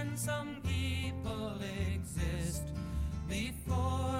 and some people exist before.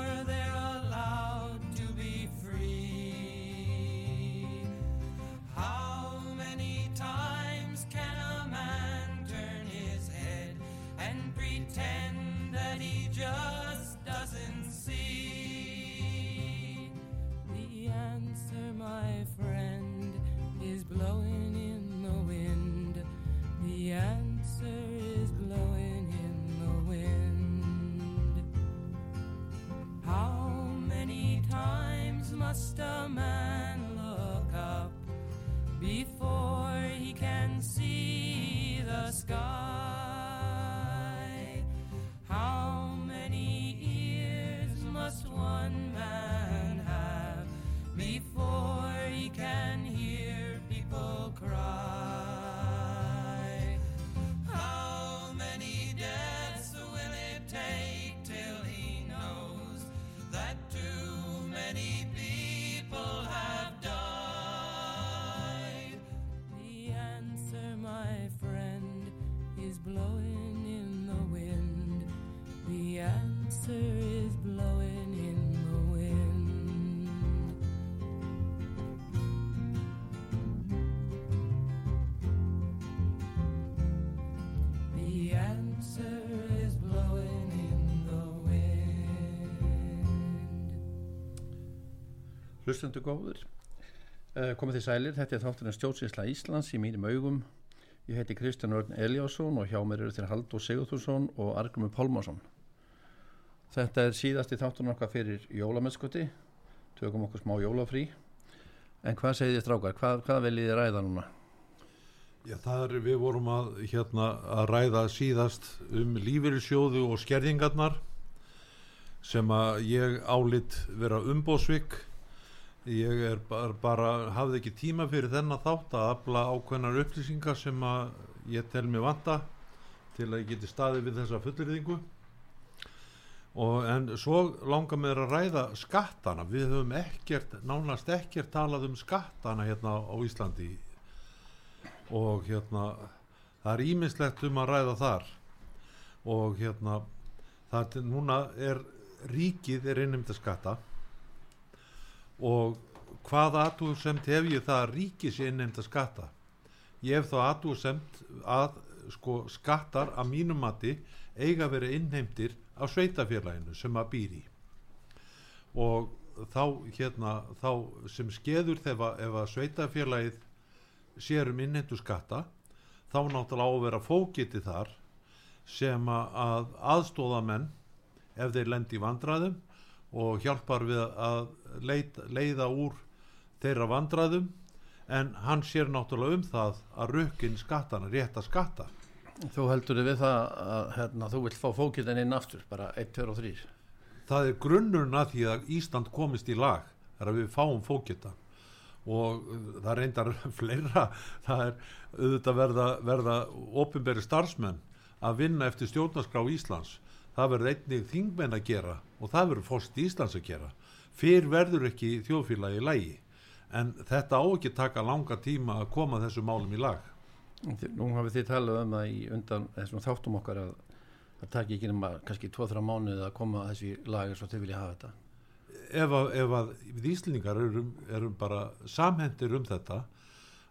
Hlustundu góður, uh, komið þið sælir, þetta er þátturinn Stjórnsísla Íslands í mínum augum. Ég heiti Kristján Örn Eliásson og hjá mér eru þér Haldur Sigurðursson og Argrumur Pálmásson. Þetta er síðasti þátturinn okkar fyrir jólamennskoti, tökum okkur smá jólafrí. En hvað segir þið strákar, hvað, hvað viljið þið ræða núna? Já, það er, við vorum að, hérna, að ræða síðast um lífeyrisjóðu og skerðingarnar sem að ég álitt vera umbósvík ég er bara, bara hafði ekki tíma fyrir þennan þátt að afla ákveðnar upplýsingar sem að ég tel mig vanta til að ég geti staði við þessa fullriðingu og en svo langar mér að ræða skattana, við höfum ekkert nánast ekkert talað um skattana hérna á Íslandi. Og hérna það er ímislegt um að ræða þar. Og hérna það núna er ríkið er innum til skatta og hvað aðtúrsemt hef ég það að ríkis ég innheimta skatta? Ég hef þá aðtúrsemt að sko skattar að mínum mati eiga að vera innheimtir á sveitafélaginu sem að býri og þá hérna þá sem skeður þegar ef að sveitafélagið sér um innheimtu skatta þá náttúrulega á að vera fókiti þar sem að aðstóða menn ef þeir lendi í vandraðum og hjálpar við að leita, leiða úr þeirra vandraðum en hann sér náttúrulega um það að rökkinn skattana, rétta skatta. Þú heldur við það að hérna, þú vilt fá fókitinn inn aftur, bara 1, 2 og 3 það er grunnurinn að því að Ísland komist í lag þar að við fáum fókita og það reyndar fleira það er auðvitað verða, verða ofinberi starfsmenn að vinna eftir stjórnarskrá Íslands það verður einnig þingmenn að gera og það verður fórst Íslands að gera. Fyrr verður ekki þjóðfélagi í lægi en þetta á ekki taka langa tíma að koma þessu málum í lag. Nú hafið þið talað um það í undan þessum þáttum okkar að það taki ekki nema kannski 2-3 mánuði að koma þessi lag eins og þau vilja hafa þetta. Ef að, ef að við Íslendingar erum, erum bara samhendir um þetta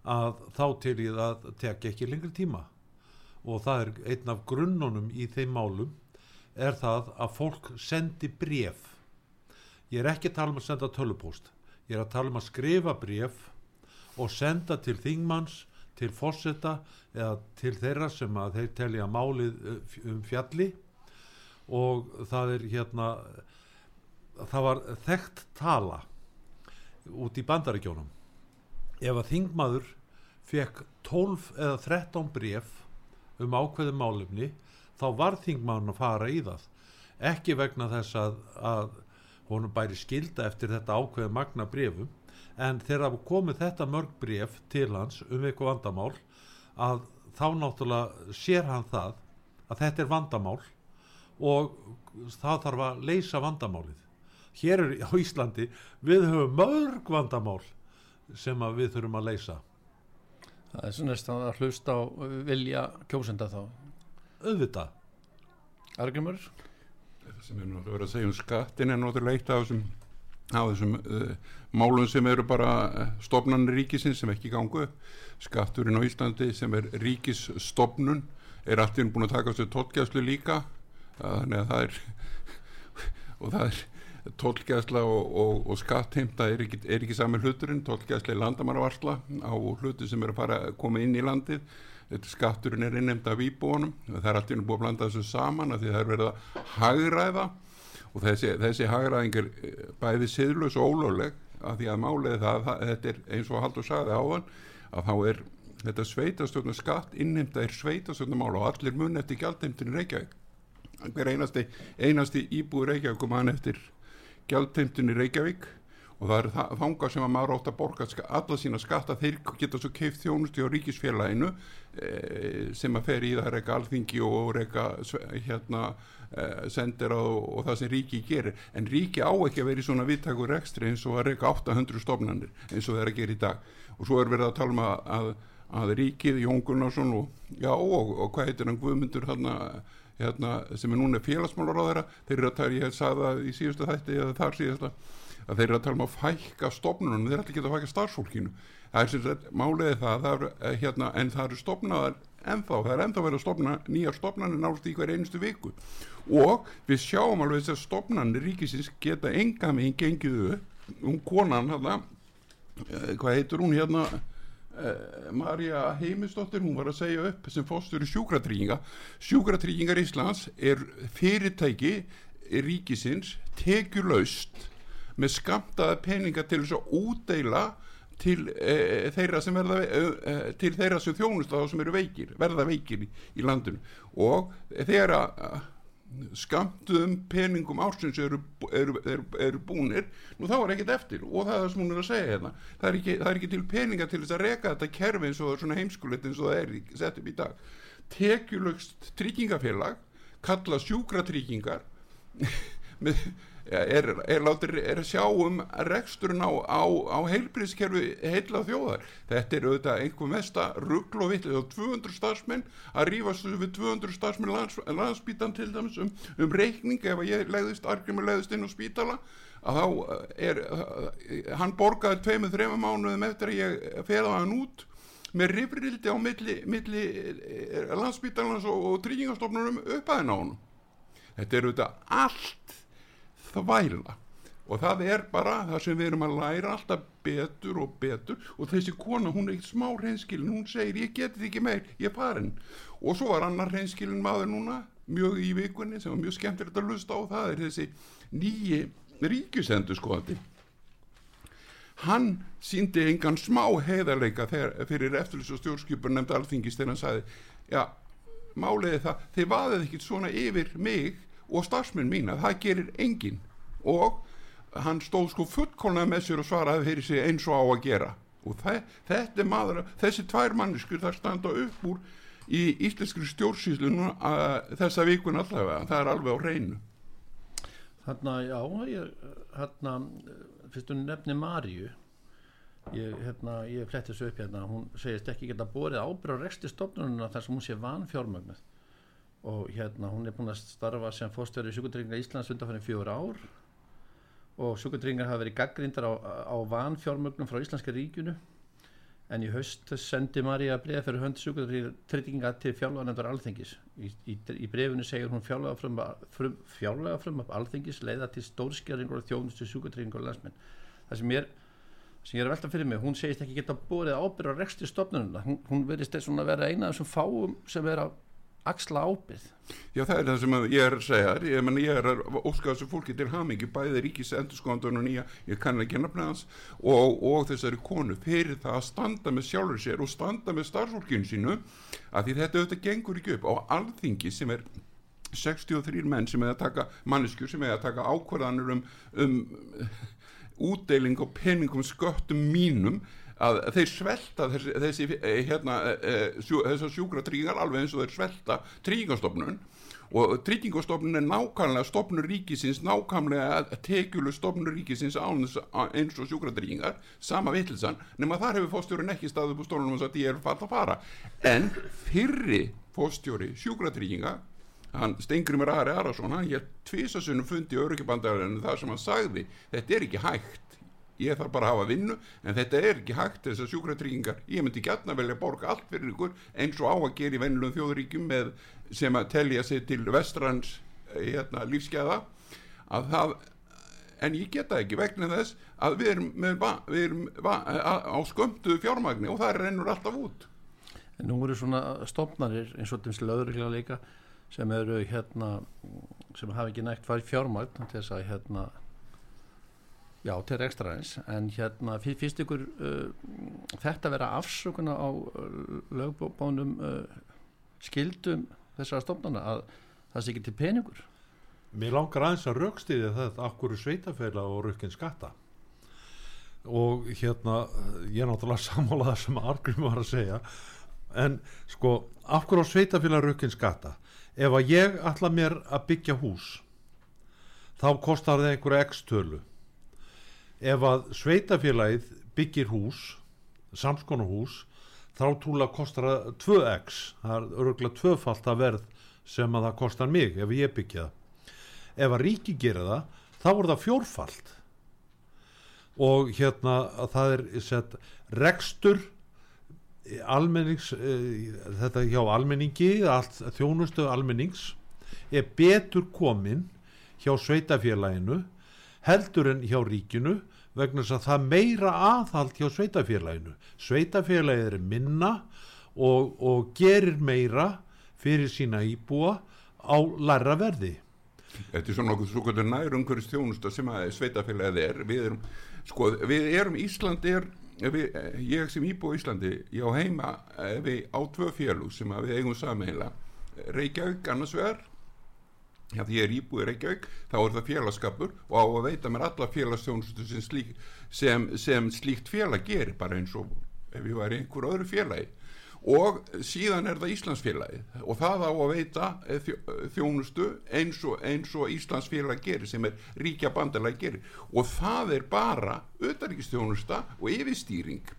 að þá til ég að tekja ekki lengri tíma. Og það er einn af grunnunum í þeim málum er það að fólk sendi bref ég er ekki að tala um að senda tölupóst ég er að tala um að skrifa bref og senda til þingmanns til fórseta eða til þeirra sem að þeir telja málið uh, um fjalli. Og það er hérna það var þekkt tala út í bandaríkjónum ef að þingmaður fekk 12 eða 13 bref um ákveðum málefni þá var þingmaðurinn að fara í það. Ekki vegna þess að, að honum bæri skilda eftir þetta ákveðu magna brefum en þegar komið þetta mörg bref til hans um eitthvað vandamál að þá náttúrulega sér hann það að þetta er vandamál og það þarf að leysa vandamálið. Hér er á Íslandi við höfum mörg vandamál sem við þurfum að leysa. Það er svona að hlusta á vilja kjósenda þá auðvitað. Argrymur Það sem er náttúrulega að segja um skattin er náttúrulega eitt af þessum á þessum uh, málum sem eru bara uh, stopnarnir ríkisins sem ekki gangu skatturinn á Íslandi sem er ríkisstopnun er alltaf búin að taka þessu tólkjæðslu líka. Þannig að það er og það er tólkjæðsla og, og, og skattheimta er ekki, er ekki sami hluturinn. Tólkjæðsla er landamæravarsla á hluti sem er að fara að koma inn í landið þetta skatturinn er innnemd af íbúanum það er alltaf búin að blanda þessu saman að því það er verið að hagræða. Og þessi, þessi hagraðing er eh, bæði siðlus og ólögleg að því að málið það, það þetta er eins og Haldur sagði áðan að þá er þetta sveitastjórnum skatt innheimta er sveitastjórnum mál og allir mun eftir gjaldheimtinu Reykjavík. Hver einasti, einasti íbúi Reykjavík og mann eftir gjaldheimtinu Reykjavík. Og það er það, þanga sem að maður átt að borga alla sína skatta, þeir geta svo keift þjónusti á ríkisfélaginu sem að fer í það að reyka alþingi og reyka hérna e, sendir á og það sem ríki gerir. En ríki á ekki að vera í svona viðtakur ekstri eins og að reyka 800 stofnanir eins og það er að gera í dag. Og svo er verið að tala um að, að, ríkið Jón Gunnarsson og, já, og, og hvað heitir hann Guðmundur hérna, hérna, sem er núna félagsmálar á þeirra þeir eru að tala, ég sagði það í síðustu þætti eða þar síðasta að þeir eru að tala um að fækka stofnunum, þeir ætla ekki að fækka starfsfólkinu það er það, það er, hérna, en það eru stofnaðar ennþá, það er ennþá verið að stofna nýjar stofnanir náttúrulega í hver einustu viku. Og við sjáum alveg þess að stofnanir ríkisins geta enga meginn gengiðu um konan hérna, hvað heitur hún hérna? Uh, Marja Heimisdóttir hún var að segja upp sem fóstur í sjúkratrýinga sjúkratrýingar Íslands er fyrirtæki ríkisins tekjulaust með skamtaða peninga til þess að útdeila til e, þeirra sem verða e, til þeirra sem þjónust á sem eru veikir verða veikir í, í landinu. Og þegar að skamtuðum peningum ársins eru, eru, eru, eru búnir nú þá er ekkert eftir. Og það er það sem hún er að segja hérna. Það er ekki, það er ekki til peninga til þess að reka þetta kerfi eins og svona heimskulegt eins og það er sett upp í dag. Tekjulögst tryggingafélag kalla sjúkratryggingar með er, er, er, er að sjá um reksturinn á, á, á heilbríðskerfi heila þjóðar. Þetta er auðvitað einhver mesta ruggl og vitt 200 starfsmenn að rífast við 200 starfsmenn lands, landsbítan til dæmis um, um reikning. Ef ég legðist, argrymur legðist inn á spítala að þá er hann borgaði tveimur, þreimur mánuðum eftir að ég ferða hann út með rifrildi á milli, milli eh, landsbítalans og, og tryggingastofnunum uppaðin á hann þetta er auðvitað allt þvæla og það er bara það sem við erum að læra alltaf betur og betur. Og þessi kona hún er eitt smá reynskilin hún segir ég geti ekki meir, ég er farin. Og svo var annar reynskilin maður núna mjög í vikunni sem var mjög skemmtilegt að lusta á. Það er þessi nýji ríkisendu skoðandi hann síndi engan smá heiðarleika fyrir eftirlis og stjórnskipur nefndi alþingis þegar hann sagði já, máliði það, þið vaðið ekkit svona yfir mig og starfsmenn mína, það gerir enginn. Og hann stóð sko fullkólnað með sér og svaraði fyrir sig eins og á að gera. Og þe þetta er maður þessi tvær manniskur þar standa upp úr í íslenskri stjórnsýslu þessa vikun allavega, það er alveg á reynu Þarna, já, ég, þarna fyrstu nefni Maríu ég, hérna, ég fletti þessu upp hérna, hún segist ekki geta borið ábyrð á reksti stofnununa þar sem hún sé vanfjármögnuð og hérna hún er búin að starfa sem fórstöður í sjúkundringa Íslands undanfærin fjóður ár. Og sjúkundringar hafa verið gaggrindar á, á vanfjármögnum frá Íslandska ríkjunu en í haust sendi Maríu að breða fyrir hönd sjúkundringa til fjárlaganendar alþengis í, í, í brefinu segir hún fjárlega frum, af alþengis leiða til stórskjæringur og þjónustu sjúkundringar og landsmenn. Það sem ég sem ég er að velta fyrir mig, hún segist ekki geta borið ábyrð á reksti stofnununa, hún, hún verist þess að vera eina af þessum fáum sem er að axla ábyrð. Já það er það sem ég er að segja, ég, meni, ég er að óska þessu fólki til hamingi, bæði ríkis endurskóndun og nýja, ég kann ekki nafna hans og, og þessari konu fyrir það að standa með sjálfur sér og standa með starfsfólkinu sínu, að því þetta auðvitað gengur ekki upp á alþingi sem er 63 menn sem er að taka manneskjur sem er að taka ákvarðanur um, um útdeiling og peningum sköttum mínum að þeir svelta þessi, þessi hérna, sjú, þessar sjúkra tryggingar alveg eins og þeir svelta tryggingastofnun. Og tryggingastofnun er nákvæmlega stofnur ríkisins nákvæmlega tekjulu stofnur ríkisins eins og sjúkra tryggingar sama vittlisann, nema þar hefur fóstjórin ekki upp úr stofnunum og sagt ég er fatt að fara. En fyrri fóstjóri sjúkra trygginga hann Stengrimur Ari Arason hann hér tvisasunum fundi öryggibandarinn þar sem hann sagði þetta er ekki hægt ég þarf bara að hafa vinnu en þetta er ekki hægt þessar sjúkratryggingar. Ég myndi gætna velja að borga allt fyrir ykkur eins og á að gera í vennilegum þjóðuríkjum með, sem að telja sig til vestrans hérna, lífskeða að það en ég geta ekki vegna þess að við erum, með, við erum á skömmtuðu fjármagni og það rennur alltaf út. En nú eru svona stofnarir eins og þessi löðurlega líka sem eru hérna sem hafa ekki nægt fjármagn til þess að hérna já, til ekstra eins en hérna fyrst ykkur uh, þetta vera afsökuna á uh, lögbónum uh, skildum þessara stofnana að það sé ekki til peningur? Mér langar aðeins að raukstiði þetta akkur sveitafæla og rökkinn skatta. Og hérna ég er náttúrulega sammála það sem Argrim var að segja. En sko, akkur á sveitafæla rökkinn skatta? Ef að ég ætla mér að byggja hús þá kostar það einhverja x-tölu ef að sveitafélagið byggir hús samskonu hús þá trúlega kostar það 2x það er öruglega tvöfalt að verð sem að það kostar mig ef ég byggja það. Ef að ríki gera það þá er það fjórfalt. Og hérna að það er sett rekstur almennings uh, þetta hjá almenningi allt, þjónustu almennings er betur komin hjá sveitafélaginu heldur en hjá ríkinu vegna þess að það meira aðhald hjá sveitafélaginu sveitafélagið er minna og, og gerir meira fyrir sína íbúa á læra verði. Þetta er svona okkur svo kvöldur nær umhverjast þjónusta sem að sveitafélagið er. Við erum, sko, við erum Ísland er við, ég sem íbúi í Íslandi ég á heima við á tvö félug sem við eigum sameila Reykjavík annars vegar Já, því ég er íbúið Reykjavík, þá er það félagskapur og á að veita mér alla félagsstjónustu sem, slík, sem, sem slíkt félag gerir bara eins og ef ég var einhver öðru félagi. Og síðan er það Íslandsfélagi og það á að veita þjónustu eins og, eins og Íslandsfélagi gerir sem er ríkja bandalagi gerir. Og það er bara auðaríkistjónusta og yfirstýring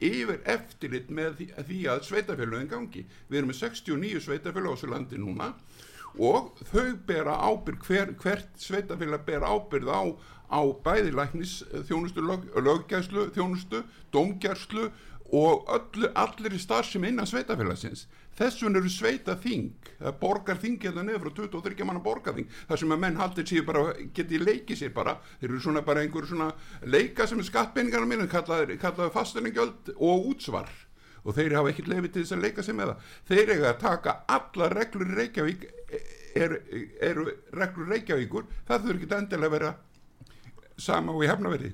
yfir eftirlit með því, því að sveitafélagin gangi. Við erum með 69 sveitafélag á þessu landi núna. og þau bera ábyrg hver, hvert sveitafélag bera ábyrð á, á bæðilæknis þjónustu, lög, löggæslu þjónustu, domgærslu og öllu, allir í starf sem innan sveitafélagsins þessum eru sveita þing það borgar þing hérna nefnir frá 23 manna borgarþing þar sem að menn haldir sér bara geti leikið sér bara. Þeir eru svona bara einhver svona leika sem er skattpenningarna mínu kallaði, kallaði fasteringjöld og útsvar og þeir hafa ekkert lefið til þess að leika sig með það. Þeir eiga að taka alla reglur Reykjavík eru er reglur Reykjavíkur. Það þurfi ekki endilega að vera sama og í hefnaverði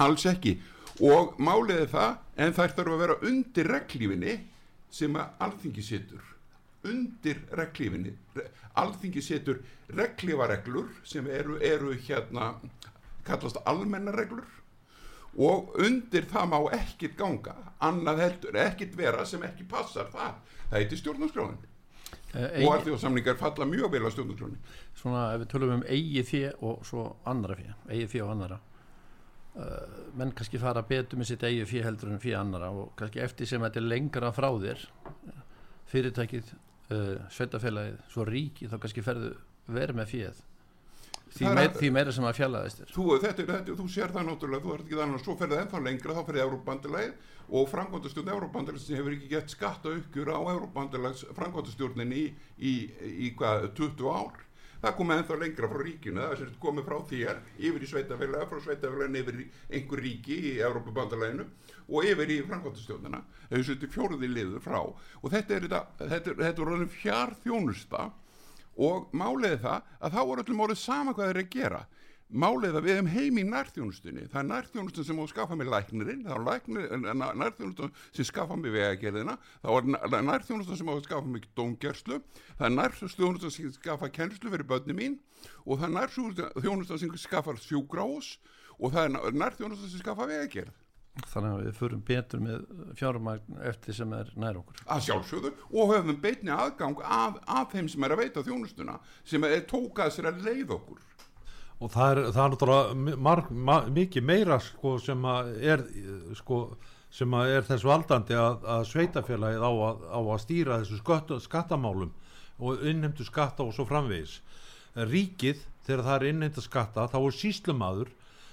alls ekki. Og málið er það en þær þurfa að vera undir reglífinni sem að alþingi sittur undir reglífinni. Alþingi setur reglífareglur sem eru, eru hérna kallast almennareglur og undir það má ekkit ganga annað heldur, ekkit vera sem ekki passar það, það heitir stjórnarskráin. Eh, og alþjóðsamlingar falla mjög vel á stjórnarskráin svona ef við tölum um eigið fjö og svo annara fjö, eigið fjö og annara uh, menn kannski fara betur með sitt eigið fjö heldur en fjö annara og kannski eftir sem þetta er lengra frá þér fyrirtækið uh, sveitafélagið, svo ríki þá kannski ferðu verið með fjöð því, Það er meir, því meira sem að fjallaðist þér þú, þetta, er- þetta, þú sér það náttúrulega, þú ert ekki þannig að svo ferðið ennþá lengra, þá ferðið Európa-bandalagið og framkvæmdastjórn Európa-bandalags sem hefur ekki gett skatta uppgjur á Európa-bandalags framkvæmdastjórnin í, í, í hvað, 20 ár. Það komið ennþá lengra frá ríkinu það er komið frá þér yfir í sveitafélag frá sveitafélagin yfir í einhver ríki í Európa-bandalaginu og yfir í framkvæmdastjórnina. Þessu þetta fjóruði liður frá. Og þetta er, þetta, þetta er, þetta er fjár þjónusta og málið er það að þá er öllum orðið sama hvað þeir eru að gera. Málið er að við hefum heim í nærþjónustunni. Það er nærþjónustun sem á að skaffa með læknirinn það er nærþjónustun sem skaffa með vegagerðina það er nærþjónustun sem á að skaffa með dóngerslu það er nærþjónustun sem skaffa kennslu fyrir börni mín og það er nærþjónustun sem skaffa sjúgrás og það er nærþjónustun sem skaffa vegagerð þannig að við förum betur með fjármagn eftir sem er nær okkur. Að sjálfsögðu og höfum beinni aðgang að, að þeim sem er að veita þjónustuna sem er tókað sér að leið okkur. Og það er, það er náttúrulega marg, ma, mikið meira sko, sem að er sko, sem að er þess valdandi að, að sveitafélagið á að, á að stýra þessu sköttu, skattamálum og innheimtu skatta og svo framvegis. Ríkið þegar það er innheimta skatta þá er síslumadur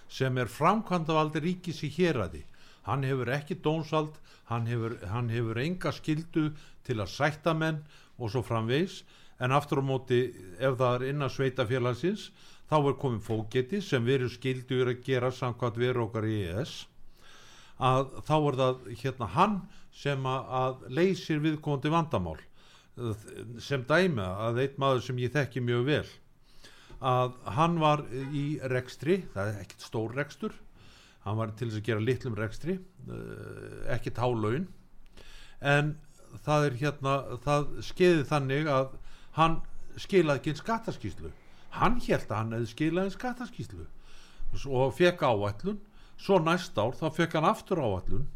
sem er framkvæmdavaldi ríkis í héræði hann hefur ekki dónsvald hann hefur, hann hefur enga skildu til að sætta menn og svo framvegis. En aftur á móti ef það er innan sveitafélagsins þá er komin fóketi sem við erum skildur að gera samkvæmt veru okkar í ES að þá er það hérna hann sem að, leysir viðkomandi vandamál. Sem dæmi að eitt maður sem ég þekki mjög vel að hann var í rekstri það er ekkert stór rekstur hann var til þess að gera litlum rekstri ekkert hálaun en það er hérna það skeiði þannig að hann skilaði ekki einn skattaskíslu hann held að hann hefði skilað einn skattaskíslu og fekk áætlun. Svo næst ár þá fekk hann aftur áætlun.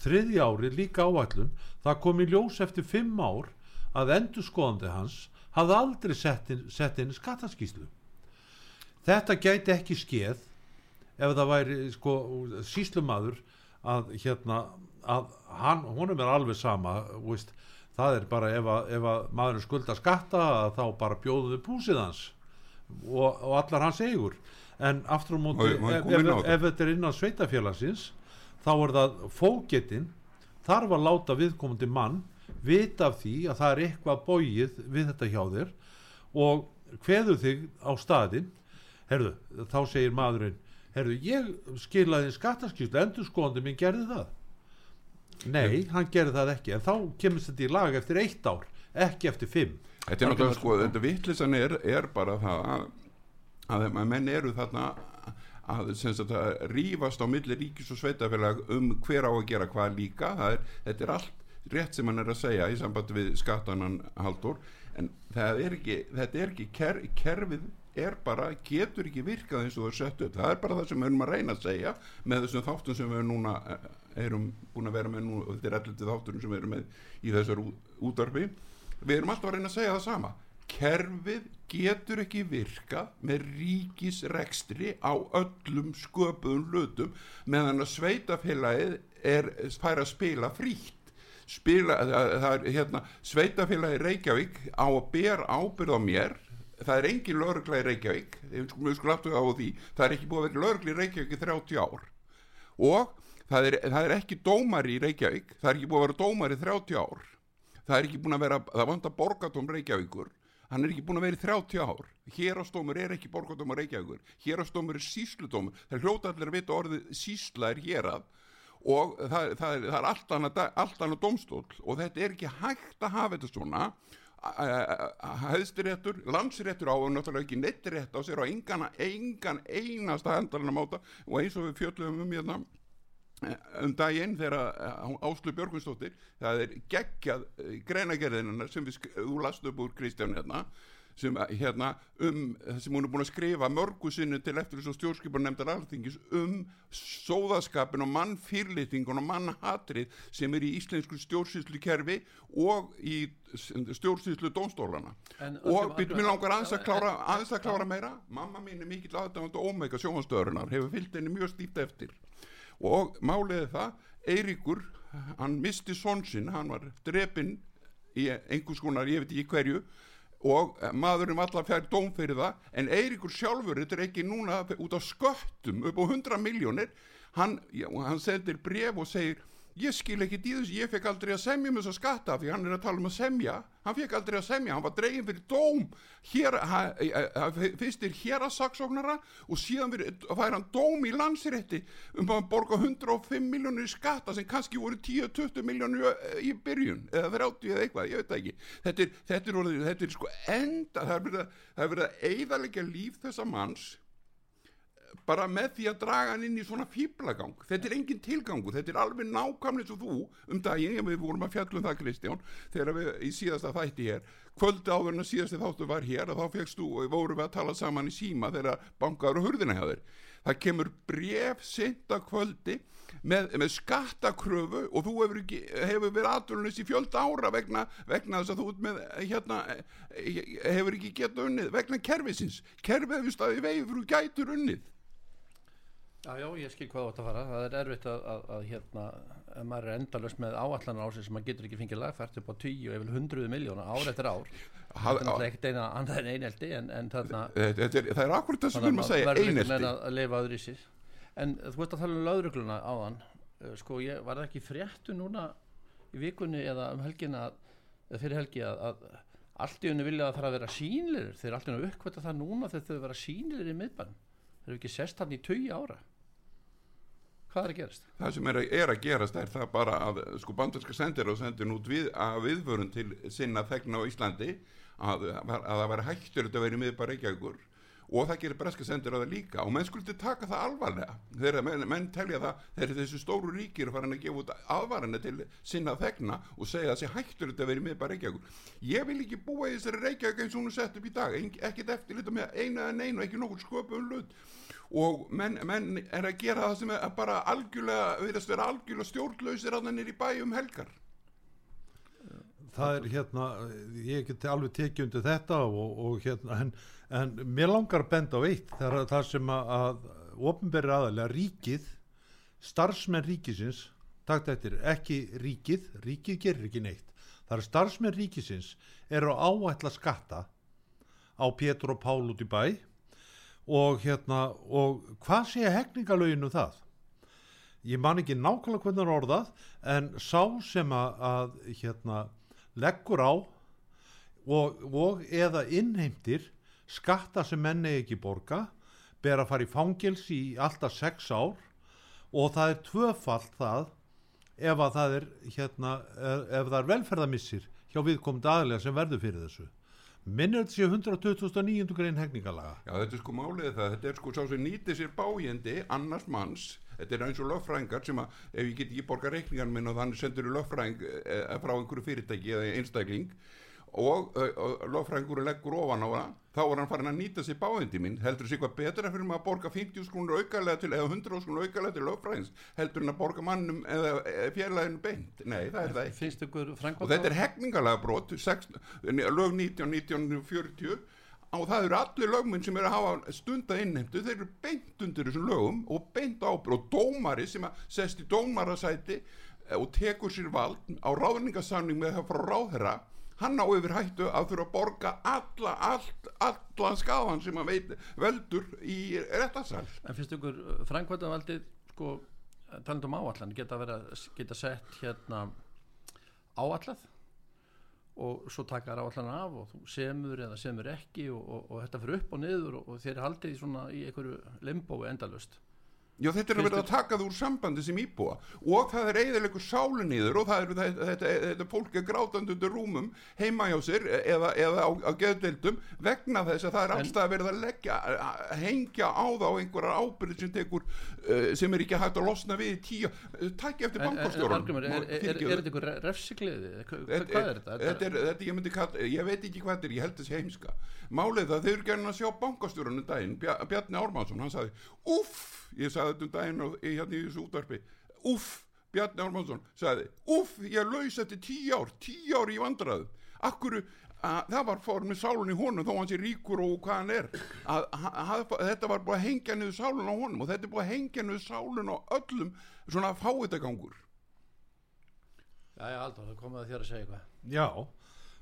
Þriði ári líka áætlun. Það kom í ljós eftir fimm ár að endurskoðandi hans hafði aldrei sett inn, inn skattaskíslu þetta gæti ekki skeð ef það væri sko síslumadur að hérna að hann, honum er alveg sama veist, það er bara ef að, ef að maður skulda skatta þá bara bjóðuðu púsið hans og, og allar hans eigur. En aftur á móti má ég ef, ef, ef þetta er innan sveitafélagsins þá er það fógetinn þarf að láta viðkomandi mann vita af því að það er eitthvað bóið við þetta hjá þér og hveður þig á staðinn. Herðu, þá segir maðurinn herðu, ég skilaði skattaskýrslu endurskóðandi minn gerði það. Nei, hann gerði það ekki en þá kemur þetta í lag eftir eitt ár ekki eftir fimm. Þetta er náttúrulega sko, þetta vittlisan er, er bara það að, að menn eru þarna að, sagt, að rífast á milli ríkis og sveitafélag um hver á að gera hvað líka er, þetta er allt rétt sem hann er að segja í sambandi við skattanan haldur en það er ekki, þetta er ekki ker, kerfið er bara, getur ekki virkað eins og það er sett upp, það er bara það sem við erum að reyna að segja með þessum þáttum sem við núna eh, erum búin að vera með nú, þetta er allir þátturum sem við erum með í þessar útarfi við erum alltaf að reyna að segja það sama. Kerfið getur ekki virkað með ríkisrekstri á öllum sköpuðum hlutum meðan að sveitafélagið er fær að spila frítt. Spila, það, það er hérna sveitafélagið Reykjavík á að bera ábyrð á mér það er engin lögregla í Reykjavík. Það er ekki búið að vera lögregla í Reykjavík í 30 ár. Og það er, það er ekki dómari í Reykjavík. Það er ekki búið að vera dómari í 30 ár. Það er ekki búin að vera, það vantar borgatóm Reykjavíkur, hann er ekki búin að vera í 30 ár, hérastómur er ekki borgatóm Reykjavíkur, hérastómur er sísludómur, það er hljóta allir að vita orðið sísla er hérað. Og það, það, það er allt annað, allt annað domstól og þetta er ekki hægt að hafa þetta svona hæðstiréttur, landsréttur á og náttúrulega ekki nettrétt á sér og engan, engan einasta hendalinna máta. Og eins og við fjöldum um hérna um daginn þegar Áslu Björgvinsdóttir það er geggjað greinagerðinina sem við, þú last upp úr Kristján hérna sem hérna um sem hún er búin að skrifa mörgu sinni til eftir þess að stjórnskipar nefndar alþingis um sóðaskapin og mannfýrlitingun og mannhatrið sem er í íslensku stjórnsýslu kerfi og í stjórnsýslu dónstólana og byrjum við langar aðeins að klára, aðeins að klára meira. Mamma mín er mikill aðdáðand og ómeika sjónastöðurinnar hefur fyllt henni mjög stíft eftir. Og máliði það Eiríkur, hann misti svonsinn, hann var drepinn í einhvers konar, ég veit ekki hverju og maðurinn var alltaf fjær dóm fyrir það en Eiríkur sjálfur, þetta er ekki núna út á sköttum upp á 100 miljónir hann, hann sendir bref og segir ég skil ekki þessu, ég fekk aldrei að semja um þess að skatta því hann er að tala um að semja. Hann fekk aldrei að semja, hann var dregin fyrir dóm hér, fyrst er hér að saksóknara og síðan fær hann dóm í landsrétti um að borga 105 miljónir skatta sem kannski voru 10-20 miljónir í byrjun eða 30 eða eitthvað, ég veit það ekki. Þetta er, þetta er, þetta er sko enda það er verið að, er að eigðalega líf þessa manns bara með því að draga hann inn í svona fýblagang þetta er engin tilgangu, þetta er alveg nákvæmlega svo þú um daginn, við vorum að fjallum það Kristján, þegar við í síðasta þætti hér, kvöldi áður en að síðasti þáttu var hér og þá fegst þú og vorum við að tala saman í síma þegar bankaður og hurðina þér. Það kemur bref senda kvöldi með, með skattakröfu og þú hefur, ekki, hefur verið aðdurlunist í fjöld ára vegna, vegna þess að þú með, hérna, hefur ekki gett unnið vegna kerfisins. Kerfið hefur staðið vegið fyrir gætur unnið Já, já, ég skil hvað ætti að fara. Það er erfitt að, að, að hérna, ef maður er endalust með áallan á sig sem maður getur ekki fengið lagfært upp á 10 og yfir 100 miljóna ár eftir ár. Það er náttúrulega ekkert eina annað en eineldi en, en þarna... Það er, er akkurat það sem við erum að segja, eineldi. Það verður ekki að lifa aður í sér. En þú veist að tala um laurugluna á þann. Sko, ég var ekki fréttu núna í vikunni eða um helgina, eða fyrir helgi að, að allt í unni vilja að það að vera sínlir. Þeir er allt í unni uppkvæmt það núna þegar þau vera sínlir í miðbann. Þeir eru ekki sest hann í 20 ára hvað er að gerast? Það sem er að, er að gerast er það bara að sko bandarska sendir og sendir nút við, að viðvörun til sinna þegna á Íslandi að, að, að það væri hættur að vera miður bara Reykjavíkur. Og það gerir breska sendir á það líka. Og menn skuldi taka það alvarlega. Þegar menn, menn telja það þegar þessu stóru ríkir farin að gefa út aðvarana til sinna þegna og segja að þessi hættur að vera miður bara Reykjavíkur. Ég vil ekki búa í þessari Reykjavík eins og hún er sett upp í dag. Ekkert eftir og menn, menn er að gera það sem er bara algjörlega, viðast vera algjörlega stjórnlausir að hann er í bæum helgar. Það er hérna ég get alveg tekið undir þetta og, og hérna en, en mér langar að benda á eitt það er það sem að, að ofnbæri aðalega ríkið starfsmenn ríkisins takt eftir ekki ríkið, ríkið gerir ekki neitt. Það er starfsmenn ríkisins eru á áætla skatta á Pétur og Pál út í bæ og hérna og hvað sé hegningalöginu það? Ég man ekki nákvæmlega hvernig er orðað en sá sem að, hérna leggur á og, og eða innheimtir skatta sem menni ekki borga ber að fara í fangils í alltaf sex ár og það er tvöfalt það ef að það er hérna ef það er velferðamissir hjá viðkomandi aðlega sem verður fyrir þessu minnur þetta sé 129. grein hegningalega Já þetta er sko málið það þetta er sko sá sem nýtið sér bájandi annars manns þetta er eins og löffræðingar sem að ef ég get ekki borga reikningan minn og þannig sendur þú löffræðing e, frá einhverju fyrirtæki eða einstakling og, og löffræðingur leggur ofan á það þá er hann farin að nýta sér báðindi minn heldur þessi eitthvað betra fyrir maður að borga 50 skrúnur aukalega til eða 100 skrúnur aukalega til löffræðins heldur hann að borga mannum eða fjarlæðinu beint. Nei það er það ekki. Og þetta er hegningalega brot lög 19.1940 og það eru allir lögminn sem eru að hafa stunda innheimtu, þeir eru beint undir þessum lögum og beint ábyrg og dómari sem að sest í dómarasæti eh, og tekur sér vald á ráðningasamning með það frá ráðherra hann á yfir hættu að þurfa að borga alla, allt, allan skafan sem að veit veldur í réttarsal. En finnst ykkur frænkvæmtavaldið sko, talandum áallan geta, vera, geta sett hérna áallað og svo taka þær áallan af og þú semur eða semur ekki og, og, og þetta fyrir upp og niður og, og þeir haldið í í einhverju limbói endalust Já, þetta er að vera að taka það úr sambandi sem íbúa og það er eiginleikur sálinn í þur og það er þetta, þetta, fólk er grátandi undir rúmum heima hjá sér eða, eða á, á geðdeildum vegna þess að það er alltaf verið að leggja að hengja á þá einhverjar ábyrð sem tekur uh, sem er ekki hægt að losna við í tíu takk eftir bankastjórun Er þetta einhver refsigliði? Hvað er þetta? Þetta er, þetta ég myndi kalla, ég veit ekki hvað þetta er, ég held þessi heimska Málið það, þau eru gerðin að sjá bankastjórunum daginn, Bjarni Ármannsson, hann sagði, uff ég sagði þetta um daginn og ég hérna í þessu útvarpi. Uff, Bjarni Ármannsson sagði, uff, ég laus þetta tíu ár tíu ár í vandraðu akkur, að, það var fór með sálun í honum þó hans er ríkur og hvað hann er. Að, að, þetta var búin að hengja niður sálun á honum og þetta er búin að hengja niður sálun á öllum svona fáitagangur Já, já, Aldur, það komið að þér að segja eitthvað. Já,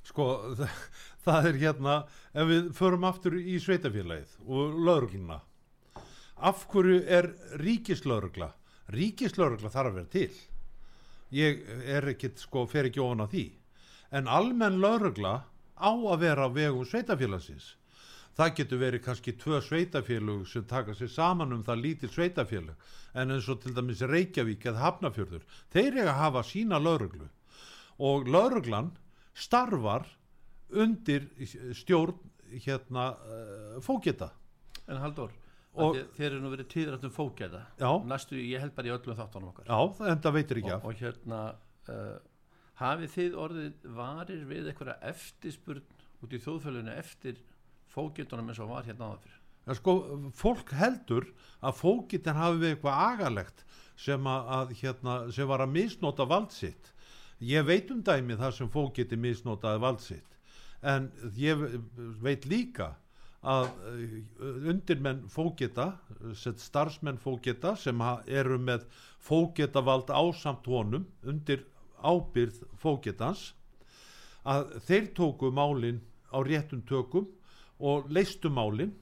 sko það, það er hérna ef við förum aftur í sveitafélagið og laurugluna af hverju er ríkislaurugla ríkislaurugla þarf að vera til? Ég er ekkit sko fer ekki ofan á því. En almenn laurugla á að vera á vegum sveitafélagsins það getur verið kannski tvö sveitafélag sem taka sér saman um það lítil sveitafélag en eins og til dæmis Reykjavík eða Hafnafjörður þeir eru að hafa sína lauruglu og lauruglan starfar undir stjórn hérna uh, fókita En Haldur og þeir eru nú verið tíðrættum fókjæða næstu ég held bara í öllum þáttunum okkar. Já, en það veitir ekki af. og, og hérna uh, hafið þið orðið varir við eitthvað eftirspurn út í þjóðfölunni eftir fókjættunum eins og var hérna áður fyrir ja, sko, fólk heldur að fókjættin hafi við eitthvað agalegt sem, að, hérna, sem var að misnóta valdsitt ég veit um dæmi þar sem fókjætti misnótaði valdsitt en ég veit líka að uh, undirmenn fókita starfsmenn fókita sem eru með fókitavald ásamt honum undir ábyrð fókitans að þeir tóku málinn á réttum tökum og leistu málinn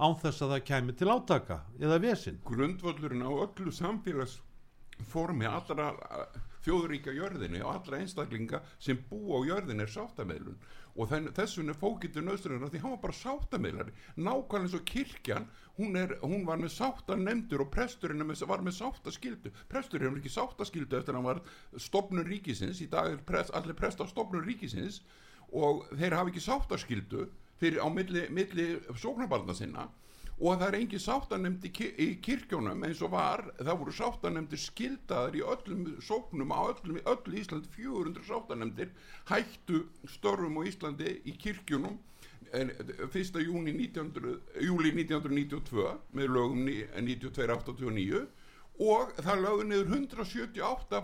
án þess að það kæmi til átaka eða vesin Grundvöldurinn á öllu samfélagsformi allra þjóðuríka jörðinni og allra einstaklinga sem bú á jörðinni er sáttameilun og þessun er fókitur nöðsturinn því hann var bara sáttameilari nákvæmlega eins og kirkjan hún, er, hún var með sáttanemndur og presturinn var með sáttaskildu presturinn var ekki sáttaskildu eftir að hann var stopnur ríkisins. Í dag er prest, allir prest á stopnur ríkisins og þeir hafa ekki sáttaskildu fyrir á milli, milli sóknabalna sinna og það er engin sáttanemnd í, kirkjónum eins og var, það voru sáttanemndir skildaðar í öllum sóknum á öllum, öll Íslandi. 400 sáttanemndir hættu störfum á Íslandi í kirkjónum 1. júni 1900, júli 1992 með lögum 9289 og það lögðu niður 178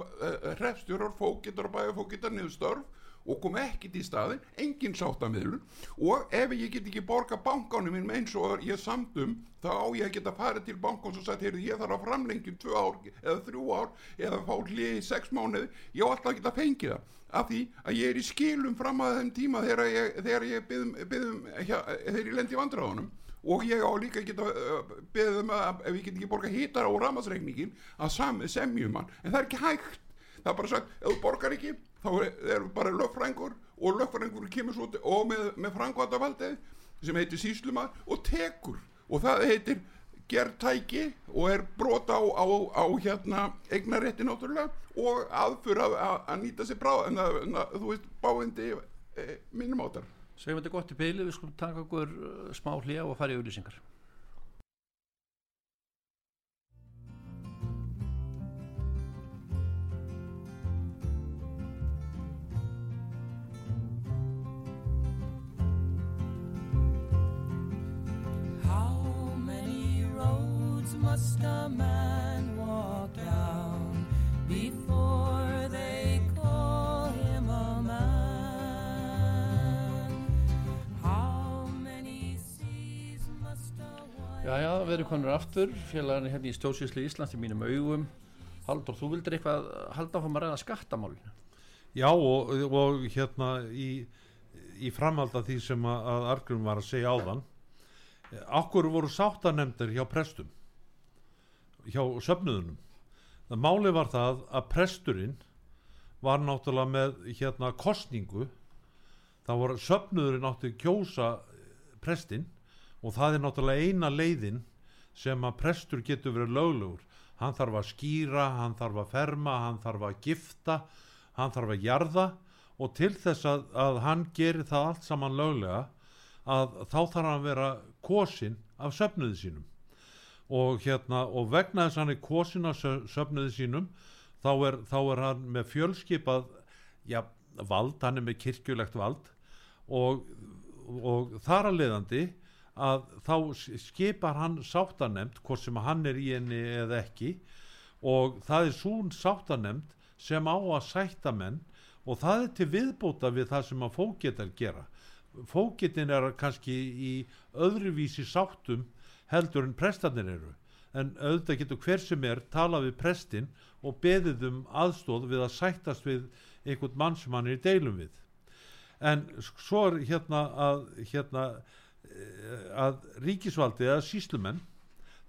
hrefstjórar fókittar og bæjarfókittar niður störf og kom ekkit í staðin, engin sáttamiðlun og ef ég get ekki borga bankánum minn eins og ég samtum þá á ég að geta farið til bankán og sagt, heyrðu ég þarf að framlengjum tvö ár eða þrjú ár eða fá hlið í sex mánuði, ég á alltaf að geta fengið það af því að ég er í skilum fram að þeim tíma þegar ég, þegar ég byðum, byðum hjá, þegar ég lendi vandræðunum. Og ég á líka að geta uh, byðum að ef ég get ekki borga hítar á ramasreikningin að semjum hann, en það er ekki hægt. Það er bara sagt, ef þú borgar ekki þá er bara lögfrængur og lögfrængur kemur svo og með, með frangvandavaldið sem heitir sísluma og tekur. Og það heitir gerðtæki og er brota á, á, á hérna eignarétti náttúrulega og aðfur að, að, að nýta sér brá en að, að þú veist báindi e, mínum áttar Segjum þetta gott í beili, við skulum taka okkur smá hlýja og fara í auðlýsingar must a man walk down before they call him a man? How many seas must a Já, já, við erum konur aftur, félagarnir hérna í Stjórnsvíslu Íslands í mínum augum. Haldur, þú vildir eitthvað halda áfram að ræða skattamálinu? Já, og, og hérna í, í framhald af því sem að Argrum var að segja áðan, okkur voru sáttanemndir hjá prestum hjá söfnuðunum það máli var það að presturinn var náttúrulega með hérna kostningu það voru söfnuðurinn átti kjósa prestinn og það er náttúrulega eina leiðin sem að prestur getur verið löglegur. Hann þarf að skýra, hann þarf að ferma hann þarf að gifta hann þarf að jarða og til þess að, að hann gerir það allt saman löglega að þá þarf hann að vera kosin af söfnuði sínum og hérna og vegna þess að hann er kosin sö- söfnuði sínum þá er, þá er hann með fjölskipað já, vald, hann er með kirkjulegt vald. Og, og þar að leiðandi að þá skipar hann sáttanemnd hvort sem hann er í henni eða ekki. Og það er svo sáttanemnd sem á að sætta menn og það er til viðbóta við það sem að fógetar gera. Fógetin er kannski í öðruvísi sáttum heldur en prestarnir eru. En auðvitað getur hver sem er tala við prestin og beðið um aðstóð við að sættast við einhvern mann sem hann er í deilum við. En svo er hérna að hérna eh, að ríkisvaldi eða síslumenn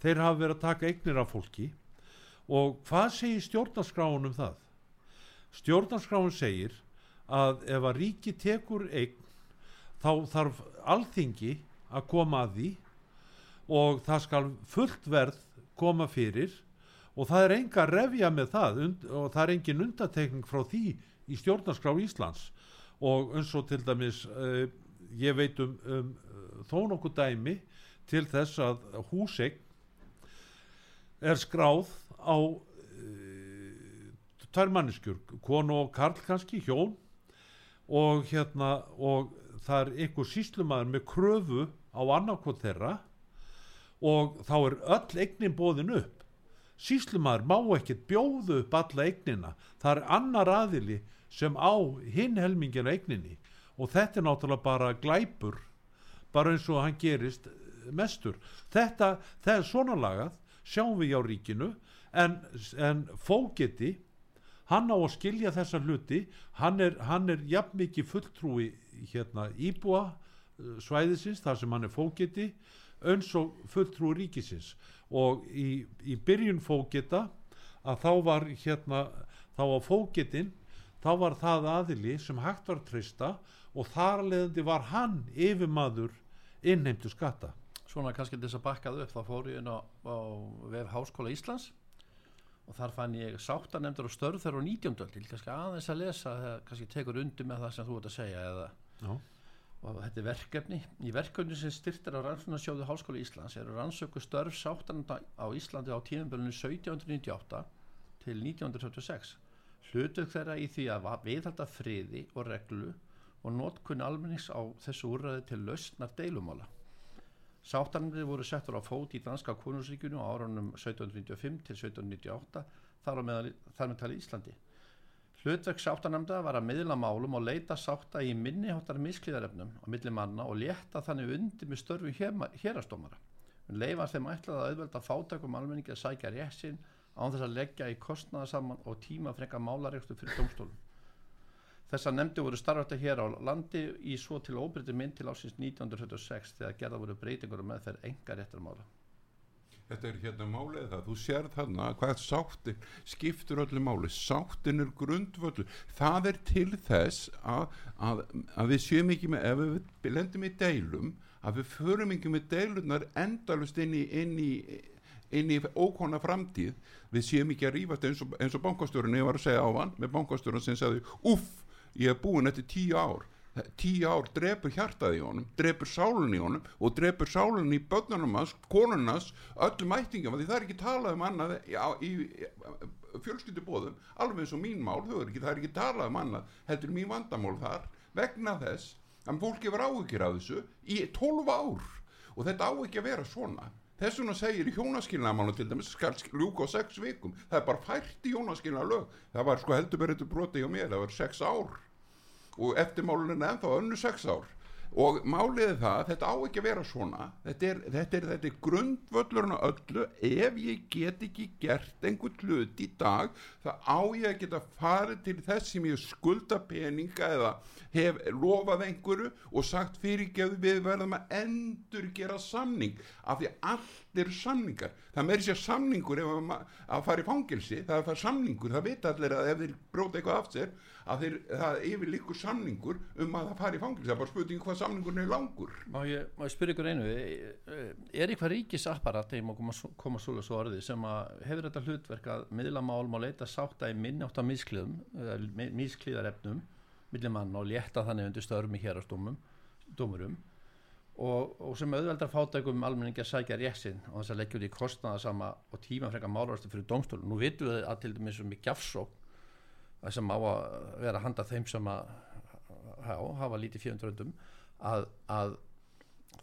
þeir hafa verið að taka eignir af fólki. Og hvað segir stjórnarskráin um það? Stjórnarskráin segir að ef að ríki tekur eign þá þarf alþingi að koma að því og það skal fullt verð koma fyrir og það er enga refja með það og það er engin undatekning frá því í stjórnarskrá Íslands. Og eins og til dæmis uh, ég veit um, um þó nokkuð dæmi til þess að húseign er skráð á tvær manneskjur, konu og karl kannski, hjón. Og hérna og það er einhver síslumæður með kröfu á annarkot þeirra og þá er öll eignin bóðin upp. Síslumæður má ekkert bjóðu upp alla eignina. Það er annar aðili sem á hinn helmingin á eigninni. Og þetta er náttúrulega bara glæpur bara eins og hann gerist mestur. Þetta, það er svona lagað sjáum við hjá ríkinu en, en fógeti hann á að skilja þessa hluti. Hann er, hann er jafn mikið fulltrúi hérna íbúa uh, svæðisins þar sem hann er fógeti eins og fulltrúi ríkisins og í, í byrjun fógeta að þá var hérna þá var fógetin þá var það aðili sem hægt var að treysta og þar að leiðandi var hann yfirmaður innheimtu skatta Svona kannski til þess að bakkað upp þá fór ég inn á, á vef Háskóla Íslands og þar fann ég sáttanemndur og störf þeirra á 19. öld, ég kannski aðeins að lesa það kannski tekur undir með það sem þú ert að segja eða, Já. Og þetta er verkefni. Í verkefni sem styrtir á rannsóknarsjóðu Háskóla Íslands eru rannsöku störf sáttanemnda á Íslandi á tíðanbölunni 1798 til 1976 hlutug þeirra í því að viðhalda friði og reglu og notkunni almennings á þessu úrræði til lausnar deilumála. Sáttanir voru settur á fót í danska konungsríkjunu á árunum 1795 til 1798 þar, á meðal, þar með tali Íslandi. Hlutverk sáttanamda var að miðla málum og leita sátta í minniháttar misklíðarefnum á milli manna og létta þannig undir með störfu hérastómara. En leifa þeim ætlað að auðvelda fátakum almenningi að sækja rétt sinn án þess að leggja í kostnaða saman og tíma frekka málareikstu fyrir domstólum. Þessar nefndi voru starfætti hér á landi í svo til óbyrti mynd til ásins 1926 þegar gerða voru breytingur og meðferð enga réttarmála. Þetta er hérna málið það, þú sér þarna hvað sáttin skiptur öllu máli, sáttin er grundvöldu, það er til þess að, að, að við séum ekki með, ef við lendum í deilum, að við förum ekki með deilunar endalust inn í, inn í, inn í ókona framtíð, við séum ekki að rífast eins og, og bankastjórun, ég var að segja á hann, með bankastjórun sem sagði, uff, ég er búin eftir tíu ár, tíu ár drepur hjartaði í honum, drepur sálun í honum og drepur sálun í börnunum hans, konunnas, öllum ættingum því það er ekki talað um annað í, í, í fjölskyldubóðum alveg eins og mín mál, er ekki, það er ekki talað um annað heldur mín vandamál þar vegna þess að fólki var áhyggjur af þessu í 12 ár og þetta á ekki að vera svona. Þess vegna segir í hjónaskilnaðamála til dæmis skal ljúka á 6 vikum. Það er bara fært í hjónaskilnaða lög það var sko heldur verið broti hjá mér, það var 6 ár og eftirmálun er ennþá önnu sex ár. Og málið er það, þetta á ekki að vera svona þetta er, þetta er, þetta er grundvöllurinn á öllu. Ef ég get ekki gert einhvern hlut í dag það á ég að geta farið til þess sem ég skulda peninga eða hef lofað einhverju og sagt fyrirgeðu við verðum að endur gera samning af því allt eru samningar. Það meiri sér samningur ef að, fara í fangilsi það er það samningur, það vita allir að ef þeir bróta eitthvað af sér að þeir, það yfir líkur samningur um að það fari í er bara spurning hvað samningurinn er langur. Má ég, ég spyrja ykkur einu? Er eitthvað ríkisapparat þegar maður koma, koma svo svo orði sem að hefur þetta hlutverk að miðlamál má leita sátta í minni átt að mísklíðarefnum millir mann og létta þannig undir störmi hér á stómum dómurum og, og sem auðveldar fátækum almenningi að sækja rétsin og þess að leggja út í kostnaðasama og tíma frekar málarstu fyrir dómstólum. Nú vitum við að til dæmis um í gjafsók sem á að vera að handa þeim sem að há, hafa lítið fjöndröndum að, að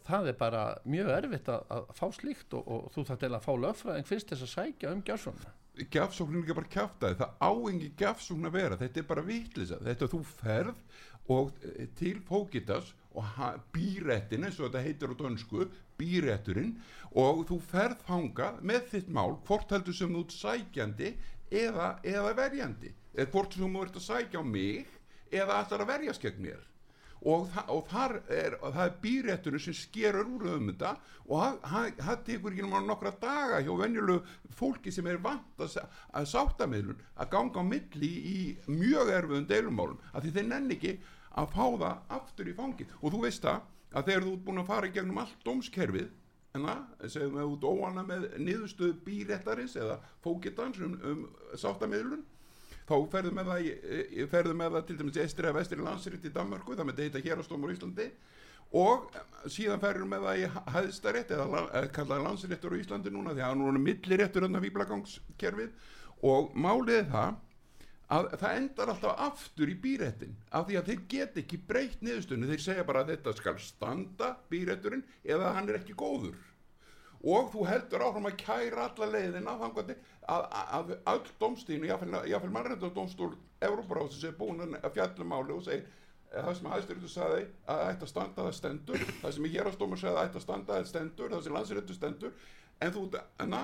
það er bara mjög erfitt að, að fá slíkt og, og þú þarf til að fá lögfræðing fyrst þess að sækja um gjafsókna gjafsóknin er ekki bara kjáftæði það á engi gjafsókn að vera þetta er bara vitlisa, þetta þú ferð og eh, til fókitas og býrættin eins og þetta heitir á dönsku, býrætturinn og þú ferð fanga með þitt mál hvort heldur sem þú sækjandi eða, eða verjandi eða hvort þú ert að sækja á mig eða ætlar að verjast gegn mér? Og, þa og er, það er býrætturinn sem skerur úr um þetta og það tekur ekki nokkra daga hjá venjulegu fólki sem er vant að, að sátta meðlun að ganga á milli í mjög erfiðum deilumálum að því þeir nenni ekki að fá það aftur í fangin og þú veist það að þegar þú ert búin að fara gegnum allt dómskerfið en það, segjum við út óana með niðurstöðu býrættarins eða fókitans um, um sáttameðlun þá ferðu með það, ferðu með það til dæmis estri að vestri landsrétt í Danmarku það með þetta hérastómur í Íslandi. Og síðan ferður með það í hæðstarétt eða kallaði landsréttur á Íslandi núna því að það er milliréttur önda výblagangskerfið og málið það að það endar alltaf aftur í býrættin af því að þeir get ekki breytt niðurstunni þeir segja bara að þetta skal standa býrætturinn eða hann er ekki góður. Og þú heldur áfram að kæra alla leiðina að, að, að öll domstínu, jáfnveil mannreitadómstól Európaráðsins er búin að fjallumáli og segir eh, það sem aðstyrjum sagði að það ætti að stendur það sem í hérastómur sagði að það ætti að stendur það sem landsréttu stendur en þú, enna,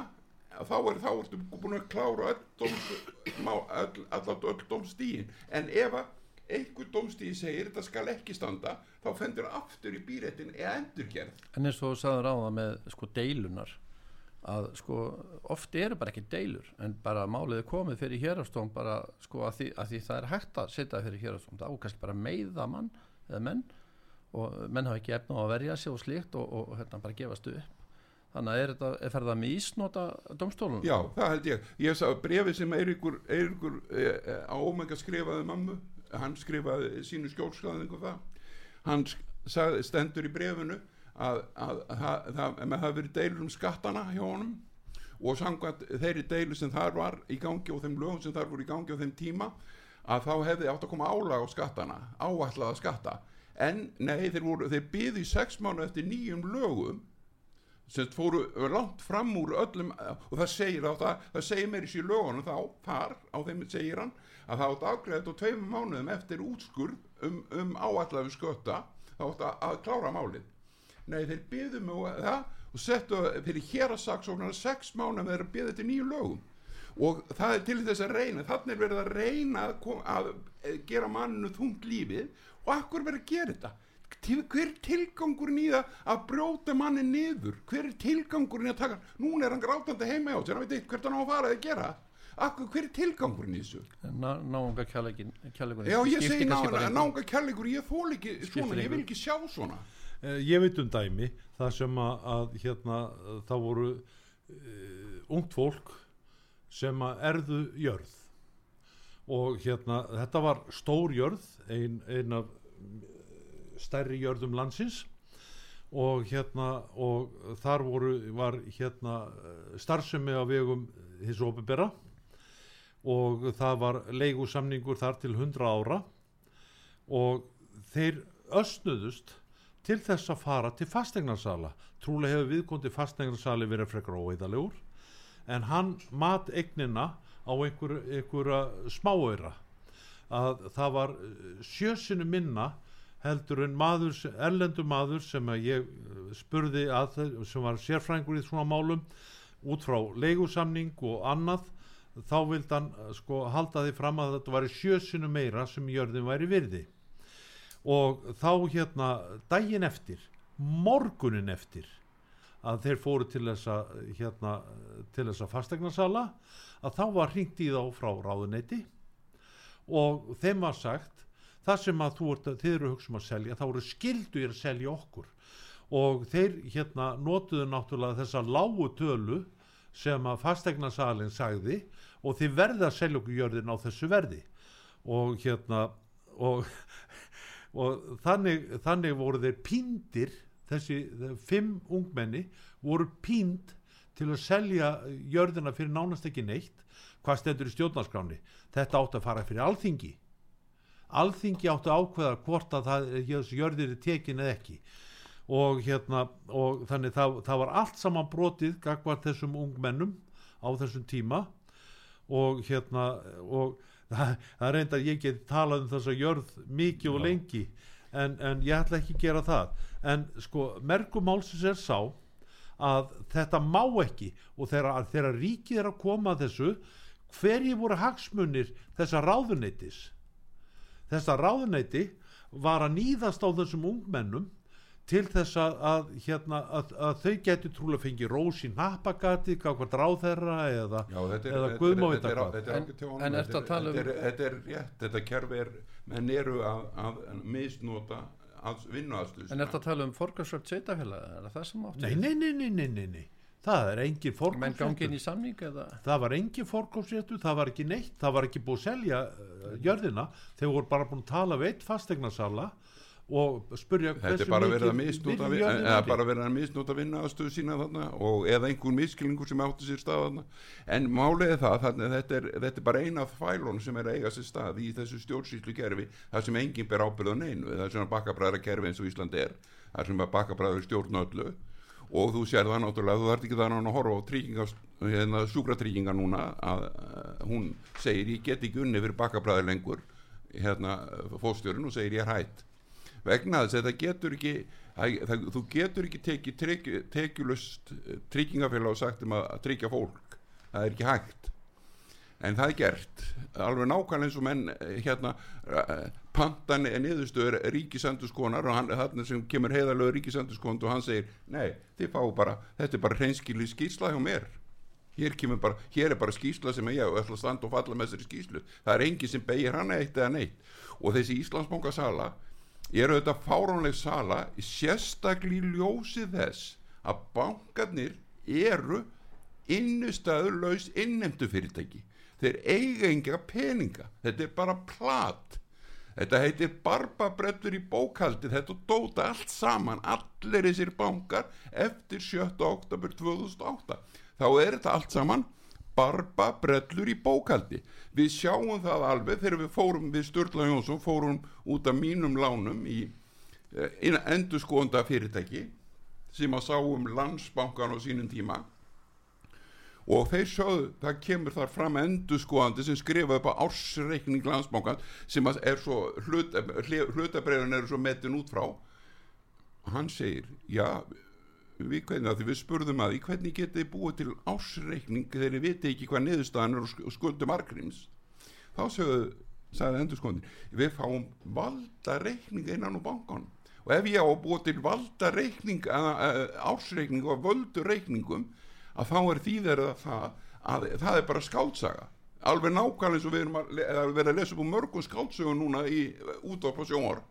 þá er þá ertu búin að klára öll, domstíin en ef að einhver domstíði segir þetta skal ekki standa þá fendur aftur í býrættin eða endurgerð. En eins og sagður á það með sko deilunar að sko oft eru bara ekki deilur en bara máliði komið fyrir hérastóm bara sko að því, að því það er hægt að setja fyrir hérastóm það á kannski bara meiða mann eða menn og menn hafa ekki efna á að verja sig og slíkt og, og, hérna bara gefast upp. Þannig að er þetta, er ferða að mísnota domstólunum? Já, það held ég. Ég sá brefið sem Eirikur, Eirikur e, e, á ómenga skrifaði mammu hann skrifaði sínu skjólsklæðingu það. Hann stendur í brefinu að, að, að, að það hafi verið deilur um skattana hjá honum og samkvæmt þeirri deilu sem þar var í gangi og þeim lögum sem þar voru í gangi á þeim tíma að þá hefði átt að koma álag á skattana áallega skatta. En nei þeir, voru, þeir byði sex mánu eftir nýjum lögum sem fóru langt fram úr öllum og það segir á það það segir mér í síðan lögunum þá þar á þeim segir hann að það átt afgreðið og tveim mánuðum eftir útskurð um, um áallega skötta þá átt að klára málið nei þeir byðum um það og settu fyrir hér að saksóknar sex mánuðum þeir byðið til nýju lögum. Og það er til þess að reyna. Þannig er verið að reyna að, að gera manninu þungt lífið. Og akkur verið að gera þetta? Hver er tilgangurinn í það að brjóta manni niður? Hver er tilgangurinn í að taka núna er hann grátandi heima á sér. Hann veit eitthvað hvert hann á að fara að gera. Akkur, hver er tilgangurinn í þessu? Náunga kjallegin já ég segi náunga kjallegur ég þól ekki svona, ég vil ekki sjá svona ég veit um dæmi það sem að, að hérna það voru uh, ungt fólk sem að erðu jörð. Og hérna þetta var stór jörð ein, ein af stærri jörðum landsins. Og hérna og þar voru var hérna starfsemi á vegum hins ofibera og það var leigusamningur þar til 100 ára. Og þeir ösnuðust til þess að fara til fastegnarsala trúlega hefur viðkondi fastegnarsali verið frekar óeidalegur en hann mat eignina á einhver, einhverja smáöra að það var sjösinu minna heldur en maður, erlendu maður sem ég eh, spurði að sem var sérfrængur í svona málum út frá leigusamning og annað þá vild hann eh, sko halda því fram að þetta var sjösinu meira sem jörðin væri virði og þá hérna daginn eftir morgunin eftir að þeir fóru til þessa hérna til þessa fastegnarsala að þá var hringt í þá frá ráðuneyti. Og þeim var sagt það sem að þú ert þið eru hugsa um að selja þá eru skildu að selja okkur. Og þeir hérna notuðu náttúrulega þessa lágu tölu sem að fastegnasalinn sagði og þið verði að selja okkur jörðin á þessu verði. Og hérna og, og þannig, þannig voru þeir píndir þessi fimm ungmenni voru pínd til að selja jörðina fyrir nánast ekki neitt. Hvað stendur í stjórnarskráni þetta átt að fara fyrir alþingi. Alþingi áttu að ákveða hvort að það, jörðir er tekin eða ekki. Og hérna og þannig það, það var allt saman brotið gagvar þessum ungmennum á þessum tíma. Og hérna og það, það reynda að ég get talað um þessa jörð mikið og lengi en, en ég ætla ekki að gera það. En sko merkumálsins er sá að þetta má ekki og þegar, þegar ríkið er að koma að þessu hverji voru hagsmunir þessa ráðuneytis? Þessa ráðuneyti var að nýðast á þessum ungmennum til þess að, að, hérna, að, að þau getur trúlega fengið rós í nappagati, hvað ráð þeirra eða, eða guðmávita hvað en er þetta að tala um þetta er rétt, þetta kerfi er menn eru að misnota vinnuaðstöð en er þetta að tala um forgarsvöld er áttu? Nei, nei, nei, nei, nei, nei það er engin fórkómsréttu það var engin fórkómsréttu það var ekki neitt, það var ekki búið að selja uh, jörðina, þeir voru bara búin að tala við eitt fastegnarsala og spurja þetta er bara verið að misnúta að vinna aðstöðu sína þarna og eða einhvern miskilningur sem átti sér stað þarna. En málið er það þannig þetta er, þetta er bara eina af fælun sem er að eiga sér stað í þessu stjórnsýslu kerfi það sem enginn ber ábyrð á neinu það er svona bakkabræðra kerfi eins og Ísland er það sem er bakkabræður stjórnöldu og þú sér það náttúrulega, þú þarf ekki það að horfa á hérna, sjúkratrygginga núna að uh, hún segir ég get ekki unni fyrir bakkabræði lengur hérna fóstjórun og segir ég er hætt vegna þess að það getur ekki það, það, þú getur ekki tekið tekjulust eh, tryggingafélag og sagt um að, að tryggja fólk. Það er ekki hægt. En það er gert. Alveg nákvæmlega eins og menn eh, hérna eh, pantan er niðurstöður ríkisandurskonar og hann, hann sem kemur heiðalögur ríkisandurskond og hann segir nei, þið fá bara, þetta er bara hreinskili skýrsla hjá mér. Hér, bara, hér er bara skýrsla sem ég ætla að standa og falla með þessari skýrslu. Það er engi sem beigir hann eitt eða neitt. Og þessi Íslandsbónga sala ég er auðvitað fáránleg sala í ljósi þess að bankarnir eru innustöður laus innemtu fyrirtæki þeir eiga enga peninga. Þetta er bara plat. Þetta heitir barbabrettur í bókaldi þetta dóta allt saman allir þessir bankar eftir 7. oktober 2008 þá er þetta allt saman barbabrettur í bókaldi. Við sjáum það alveg þegar við fórum við Sturla Jónsson fórum út af mínum lánum í eh, endur skoðanda fyrirtæki sem að sáum landsbankan á sínum tíma. Og þeir sjáðu, það kemur þar fram endurskoðandi sem skrifa upp á ársreikning landsbánkan sem er svo hlutabreiðun eru svo metin út frá. Hann segir já, við, hvernig, við spurðum að því hvernig getið búið til ársreikning þegar þið viti ekki hvað niðurstaðan er og skuldum arkrims þá sagði endurskoðandi við fáum valda reikning innan úr bankan og ef ég á að búið til valda reikning ársreikning og völdu reikningum að þá er þýðir það að það er bara skáltsaga alveg nákvæmlega eins og við erum að, að vera að lesa upp um mörgum skáltsögur núna í útvarp og sjónvarp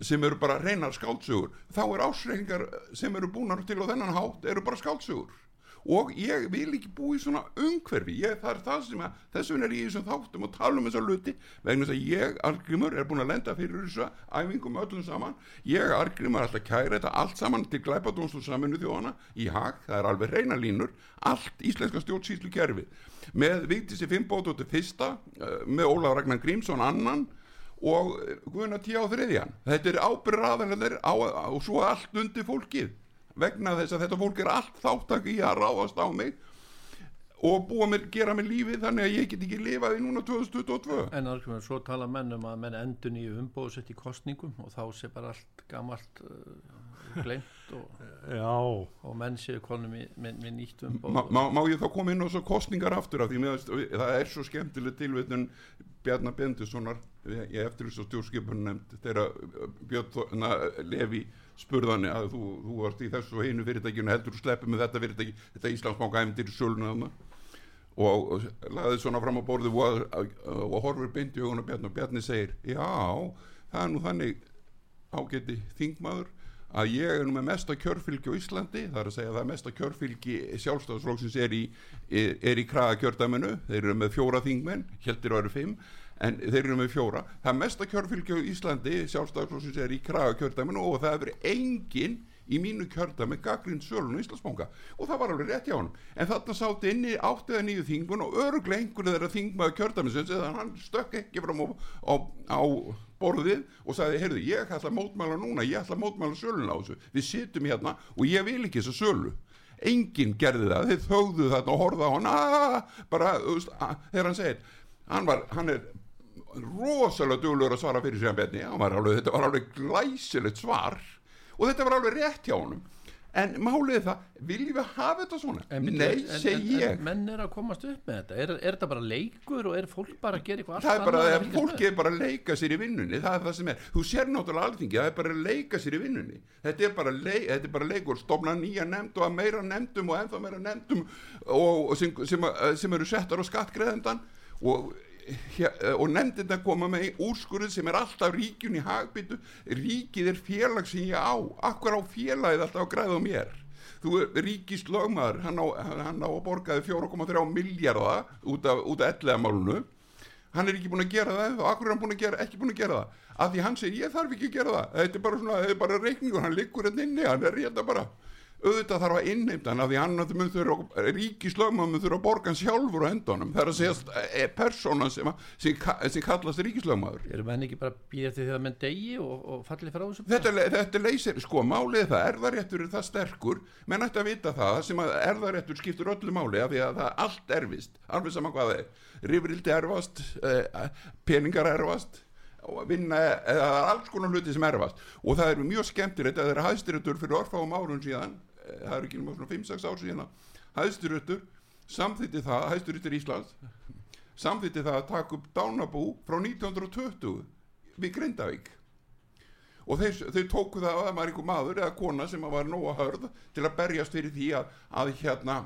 sem eru bara reynar skáltsögur þá er ásreikingar sem eru búinar til og þennan hátt eru bara skáltsögur og ég vil ekki búa í svona umhverfi. Ég, er það sem að þess vegna er ég í þessum þáttum og tala um þessa luti vegna þess að ég, Argrimur, er búin að lenda fyrir þessa æfingum öllum saman. Ég, Argrimur, er alltaf kæra þetta allt saman til glæpadónslu saminu þjóðana í hag, það er alveg reyna línur. Allt íslenska stjórnsýslu kerfið með Víktísi Fimmbóttur fyrsta eh, með Óla Ragnar Grímsson annan og Guðna Tí á þriðjan. Þetta er ábyrraðanir og svo allt undir fólkið. Vegna þess að þetta fólk er allt þáttak í að ráðast á mig og búa mér, gera mér lífið þannig að ég get ekki lifaði núna 2022 En alveg svo tala menn um að menn endun í umbóðsett í kostningum og þá sé bara allt gamalt uh, glemt og, og menn séu konum með, með nýtt umbóð má, má, má ég þá koma inn á svo kostningar aftur af því með, það er svo skemmtileg tilvitun Bjarnar Bendissonar ég eftir þessu stjórnskipunum nefnd þegar Björn Levi spurðan að þú, þú varst í þessu og einu fyrirtækinu heldur þú sleppið með þetta fyrirtæki þetta Íslandsbanka æfindir í söluna og, og laðið svona fram á borðu og, og horfur beint í augun og Bjarni og Bjarni segir já það er nú þannig ágæti þingmaður að ég er nú með mesta kjörfylgi á Íslandi það er að segja að það mesta kjörfylgi sjálfstafsflóksins er í, er, er í kraga kjördæminu, þeir eru með fjóra þingmenn heldur að eru fimm en þeir eru með fjóra, það mesta kjörfylgi á Íslandi sjálfstafsflóksins er í kraga kjördæminu og það hefur enginn í mínu kjörda með gaggrind sölun og Íslandsbánka og það var alveg rétt hjá hann en þarna sátt inni átt eða nýju þingun og öruglega einhverju þeirra þingmaður kjördaminsins borðið og sagði, heyrðu, ég ætla að mótmæla núna ég ætla að mótmæla sölun á þessu. Við situm hérna og ég vil ekki þessu sölu. Enginn gerði það, þeir þauðu þarna og horða á hann aaa, bara, þegar hann segir hann var, hann er rosalega duglur að svara fyrir sig hann betni, hann var alveg, þetta var alveg glæsilegt svar og þetta var alveg rétt hjá honum en málið það, viljum við hafa þetta svona? En, Nei, segi ég en menn er að komast upp með þetta. Er, er þetta bara leikur og er fólk bara að gera eitthvað það er bara, að að með? er bara að leika sér í vinnunni. Það er það sem er, þú sér náttúrulega alþingi það er bara að leika sér í vinnunni. Þetta er bara, leik, þetta er bara leikur, stofna nýja nefnd og að meira nefndum og ennþá meira nefndum og, og sem, sem, sem eru settar á skattgreðendan og og nefndin að koma með úrskurð sem er alltaf ríkjun í hagbyttu ríkið er félag sem ég á. Akkur á félagið alltaf að græða mér? Þú ríkist lögmaður hann á, hann á að borgaði 4,3 miljardar út af, af ellega málunu hann er ekki búin að gera það og akkur er hann búin gera, ekki búin að gera það? Af því hann segir ég þarf ekki að gera það. Þetta er bara svona, þetta er bara reikningur, hann liggur hérna inni hann er að bara auðvitað þarf að innheimta hann af því hann mun þurfa ríkislögum mun þurfa að borga hann sjálfur á endunum það er að segja e, persóna sem, að- sem, ka- sem kallast ríkislögmaður. Eru menn ekki bara býða til því að menn degi og, og falli frá þessu þetta, þetta leysir, sko málið það erðaréttur er það sterkur. Menn ætti að vita það sem að erðaréttur skiptur öllu máli af því að það allt erfist. Alveg saman hvað er. Rifrildi erfast, eh, peningar erfast vinna, eða er alls konar hluti sem erfast. Og það er mjög skemmtilegt að það er hæðstyrjötur fyrir orðfáum árun síðan það er ekki svona 5-6 ár síðan hæðstyrjötur samþýtti það, hæðstyrjötur Íslands samþýtti það að taka upp dánabú frá 1920 við Grindavík. Og þeir, þeir tóku það að það var einhver maður eða kona sem var nóga hörð til að berjast fyrir því að, að hérna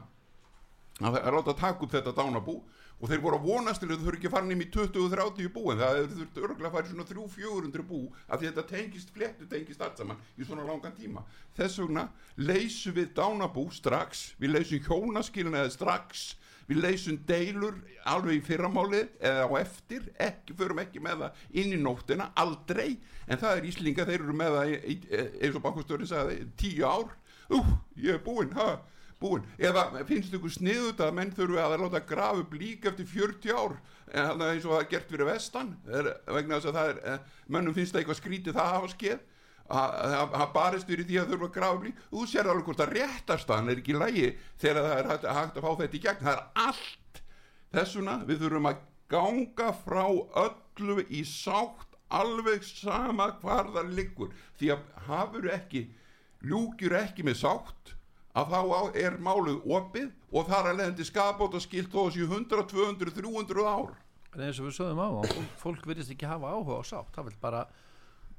að, að láta taka upp þetta dánabú og þeir voru að vonast til að þau þurfi ekki að fara ným í 20-30 bú en það þurfti örgulega að fara í svona 300-400 bú af því þetta tengist fléttu tengist allt saman í svona langan tíma. Þess vegna leysum við dánabú strax við leysum hjónaskilnaði strax við leysum deilur alveg í fyrramáli eða á eftir ekki, förum ekki með það inn í nóttina aldrei, en það er Íslinga þeir eru með það, eins og bankastörin sagði, tíu ár, ú, ég er búinn ha, búinn, eða finnst ykkur sniðut að menn þurfi að láta grafa upp lík eftir 40 ár? Það er eins og það er gert fyrir vestan. Er, vegna þess að það er, eh, mönnum finnst það eitthvað skrítið það hafa skeð. Að að barist fyrir því að þurfa að grafa blík þú sér alveg hvort að réttarstaðan er ekki lægi þegar það er hægt að fá þetta í gegn. Það er allt þessuna við þurfum að ganga frá öllu í sátt alveg sama hvar það liggur. Því að hafur ekki ljúkjur ekki með sátt að þá er málið opið og þar að leiðandi skapátt og skilt þó þessi 100, 200, 300 ár. En eins og við sögum á fólk, fólk virðist ekki hafa áhuga á sátt. Það vil bara,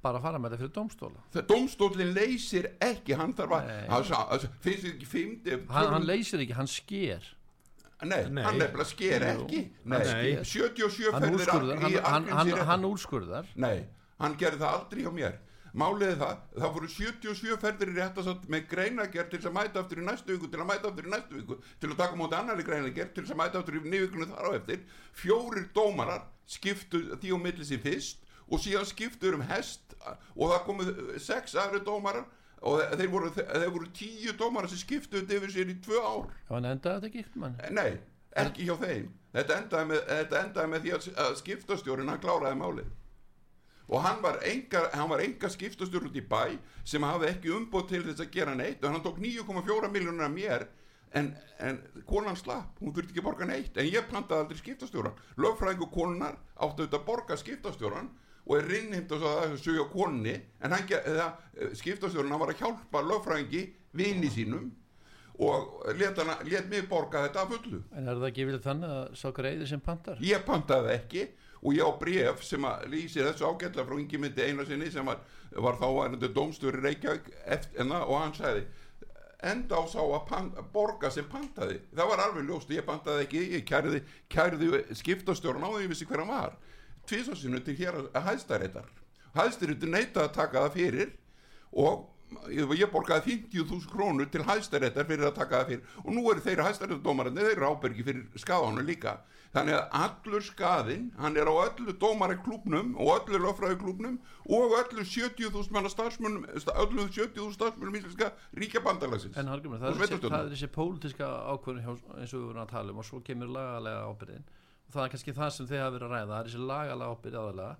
bara fara með það fyrir domstóla það domstólinn leysir ekki hann þarf að, Nei. að, að finnst þið ekki fimdi hann, hann leysir ekki, hann sker. Nei, Nei. hann nefnilega sker Jú, ekki. Nei, sker. 77 hann ferðir hann, hann, hann, hann úrskurðar. Nei, hann gerði það aldrei hjá mér Málið það, það voru 77 ferðir í réttasátt með greinagerð til að mæta aftur í næstu viku, til að mæta aftur í næstu viku til að taka móti annari greinagerð, til að mæta aftur í nývikunni þar á eftir. Fjórir dómarar skiptu því á milli sér fyrst og síðan skiptuður um hest og það komuð sex aðri dómarar og þeir voru, þeir voru tíu dómarar sem skiptuðu yfir sér í tvö ár. Ef hann endaði þetta ekki mann? Nei, ekki hjá þeim. Þetta endaði með, þetta endaði með því að, að skiptastjórin hann kláraði málið og hann var enga, skiptastjóri út í bæ sem hafði ekki umbóð til þess að gera neitt. Og hann tók 9,4 miljónur af mér en, en konan slapp, hún þurfti ekki að borga neitt. En ég plantaði aldrei skiptastjóran lögfræðingu konunar áttu auðvitað að borga skiptastjóran og er rinnheimt að sögja konni en það, skiptastjóran var að hjálpa lögfræðingi vini sínum og let, hana, let mig borga þetta að fullu. En er það ekki vilja þannig að sá greiði sem pantar? Ég pantaði það ekki og ég á bref sem að lýsi þessu ágætla frá yngi myndi eina sinni sem var, var þá værandi dómstjóri Reykjavík enna, og hann sagði enda á sá að, pan, borga sem pantaði. Það var alveg ljóst, ég pantaði ekki ég kærði, kærði skiptastjórn á því ég vissi hver hann var. Tvisarsinu til hér að hæðstæreitar hæðstyrjundur neita að taka það fyrir og ég borgaði 50.000 krónur til hæstaréttar fyrir að taka það fyrir. Og nú eru þeirra hæstaréttardómarinn þeir eru ábyrgi fyrir skadánu líka þannig að allur skaðin hann er á öllu dómaraklúpnum og öllu löffræðiklúpnum og öllu 70.000 manna starfsmunum öllu 70.000 starfsmunum íslenska ríkjabandalagsins En Hargrimur, það, er þessi- það er þessi pólitiska ákvörðun hjá- eins og við vorum að tala um og svo kemur lagalega ábyrðin og það er kannski það sem þið hafa verið að ræða það er þessi lagalega ábyrð aðalega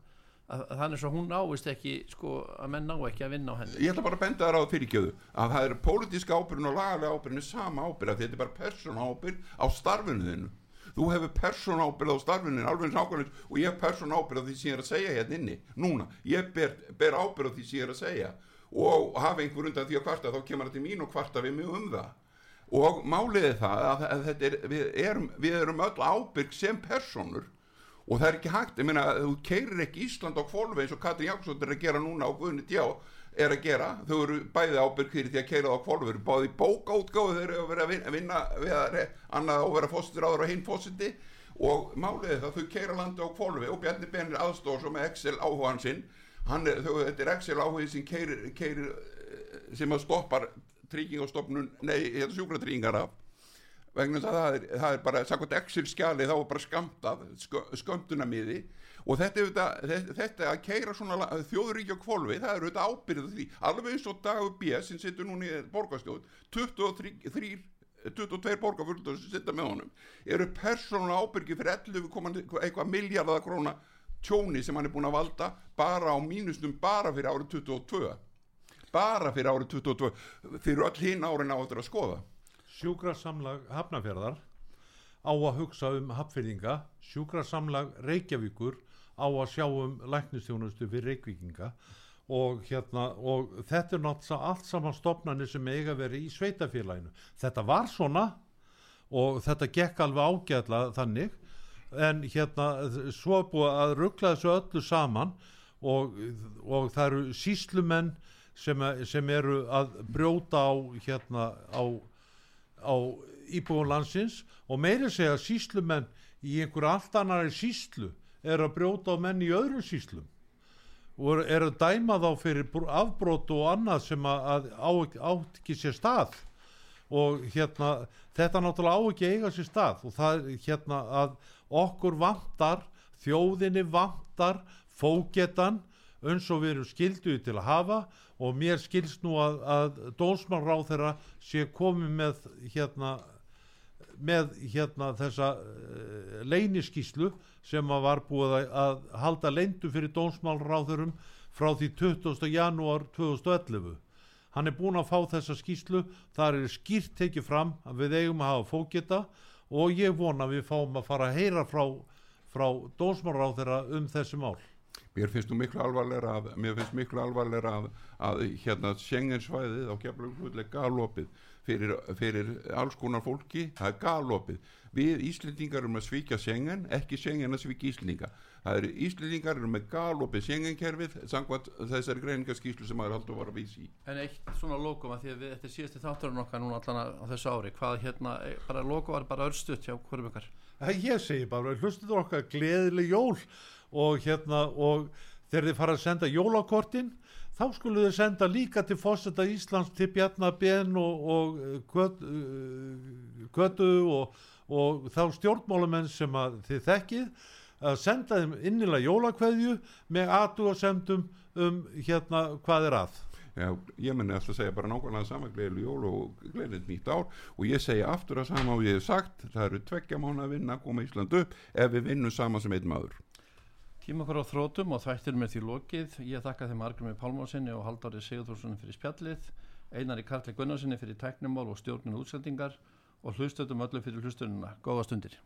að, að þannig svo hún náist ekki sko, að menn ná ekki að vinna á henni. Ég ætla bara að benda þér á fyrirgjöðu að það er pólitíska ábyrðin og lagalega ábyrðin er sama því þetta er bara persóna ábyrð á starfinu þinu þú hefur persóna ábyrð á starfinu þínu, alveg eins nákvæmlega og ég hef persóna ábyrð á því sem ég er að segja hérna inni núna, ég ber, ber ábyrð á því sem ég er að segja. Og hafa einhver undan því að kvarta þá kemur það til mín og kvarta við mig um það. Og málið er það að, að þetta er, við, erum, við erum öll ábyrg sem personur og það er ekki hægt, ég meina þú keirir ekki Ísland á kvolfi eins og Katrin Jakobsson er að gera núna og Guðni Djá er að gera, þau eru bæði ábyrg fyrir því að keira það á eru báði bókáutgáðu þeir eru að vera að vinna, við að annað og vera fósitur áður og hinn fósiti og málið það þau keira landi á kvolfi og Bjarni Benir aðstóð svo með Excel áhugan sinn. Er, þau, þetta er Excel áhugin sem keirir, keirir eh, sem að stoppar tryggingastofnun, nei, hérna sjúkratryggingar af. Vegna það er, það er bara sakot Excel skjali þá er bara skamtað skömmtunamiði og þetta, þetta, þetta, að keira svona þjóðuríkja kvolvi, það eru þetta ábyrðið því. Alveg og Dagur B. sem sittur núna í borgarstjóð 23 22 borgarfjöldur sem sitta með honum eru persónulega ábyrgi fyrir 11 eitthvað miljardar króna tjóni sem hann er búin að valda bara á mínusnum bara fyrir árið 22 bara fyrir árið 22 fyrir öll hinn árin á þetta að skoða. Sjúkrasamlag Hafnafjörðar á að hugsa um hafnfyrðinga, sjúkrasamlag Reykjavíkur á að sjá um læknistjónustu fyrir Reykvíkinga og, hérna, og þetta er náttúrulega allt saman stopnarnir sem eiga verið í sveitafélaginu. Þetta var svona og þetta gekk alveg ágæðla þannig en hérna svo búið að ruggla þessu öllu saman og, og það eru síslumenn sem, sem eru að brjóta á hérna á á íbúin landsins og meiri segja síslumenn í einhver allt annari síslu er að brjóta á menn í öðru síslum og er að dæma þá fyrir afbrót og annað sem að, átt ekki sér stað. Og hérna þetta náttúrulega á ekki eiga sér stað. Og það er hérna að okkur vantar þjóðinni vantar fógetan eins og við erum skilduði til að hafa. Og mér skilst nú að, að dónsmannráð þeirra sé komið með hérna með hérna þessa leyniskíslu sem var búið að, halda leyndu fyrir dónsmannráðurum frá því 20. janúar 2011 hann er búin að fá þessa skíslu þar er skýrt tekið fram að við eigum að hafa fókita og ég vona við fáum að fara að heyra frá, frá dónsmannráð þeirra um þessi mál. Mér finnst þú miklu alvarleira að, mér finnst miklu alvarleira að, að hérna Schengensvæðið á keflaugflutlega galopið fyrir, fyrir alls konar fólki, það er galopið. Við Íslendingar erum að svíkja Schengen, ekki Schengen að svíkja Íslendinga. Það eru Íslendingar erum með galopið Schengenkerfið, sangvað þessari greiningaskíslu sem maður haldur að vara að vísi í. En eitt svona lokum að því að við, þetta er síðasti þátturinn okkar núna allan á þessu ári, hvað hérna, bara lokum var bara örstuðt hjá hverjum ykkar? Ég segi bara, hlustuðu okkar gleðileg jól og hérna og þegar þið fara að senda jólakortin þá skulle þið senda líka til fósetta Íslands til Bjarnabenn og, og Kötu og, og þá stjórnmálamenn sem þið þekkið að senda þeim innilega jólakveðju með atu og sendum um hérna hvað er að. Já, ég menni alltaf að segja bara nákvæmlega saman gleðileg jól og gleðilegt nýtt ár. Og ég segja aftur að sama og ég hef sagt það eru tveggja mánu að vinna að koma Ísland upp ef við vinnum saman sem einn maður Tíma okkur á þrótum og þættir með því lokið. Ég þakka þeim Argrumi Pálmásinni og Haldári Sigurþórssoni fyrir spjallið, Einari Karli Gunnarsinni fyrir tæknumál og stjórninu útsendingar og hlustöldum öllu fyrir hlustununa. Góða stundir.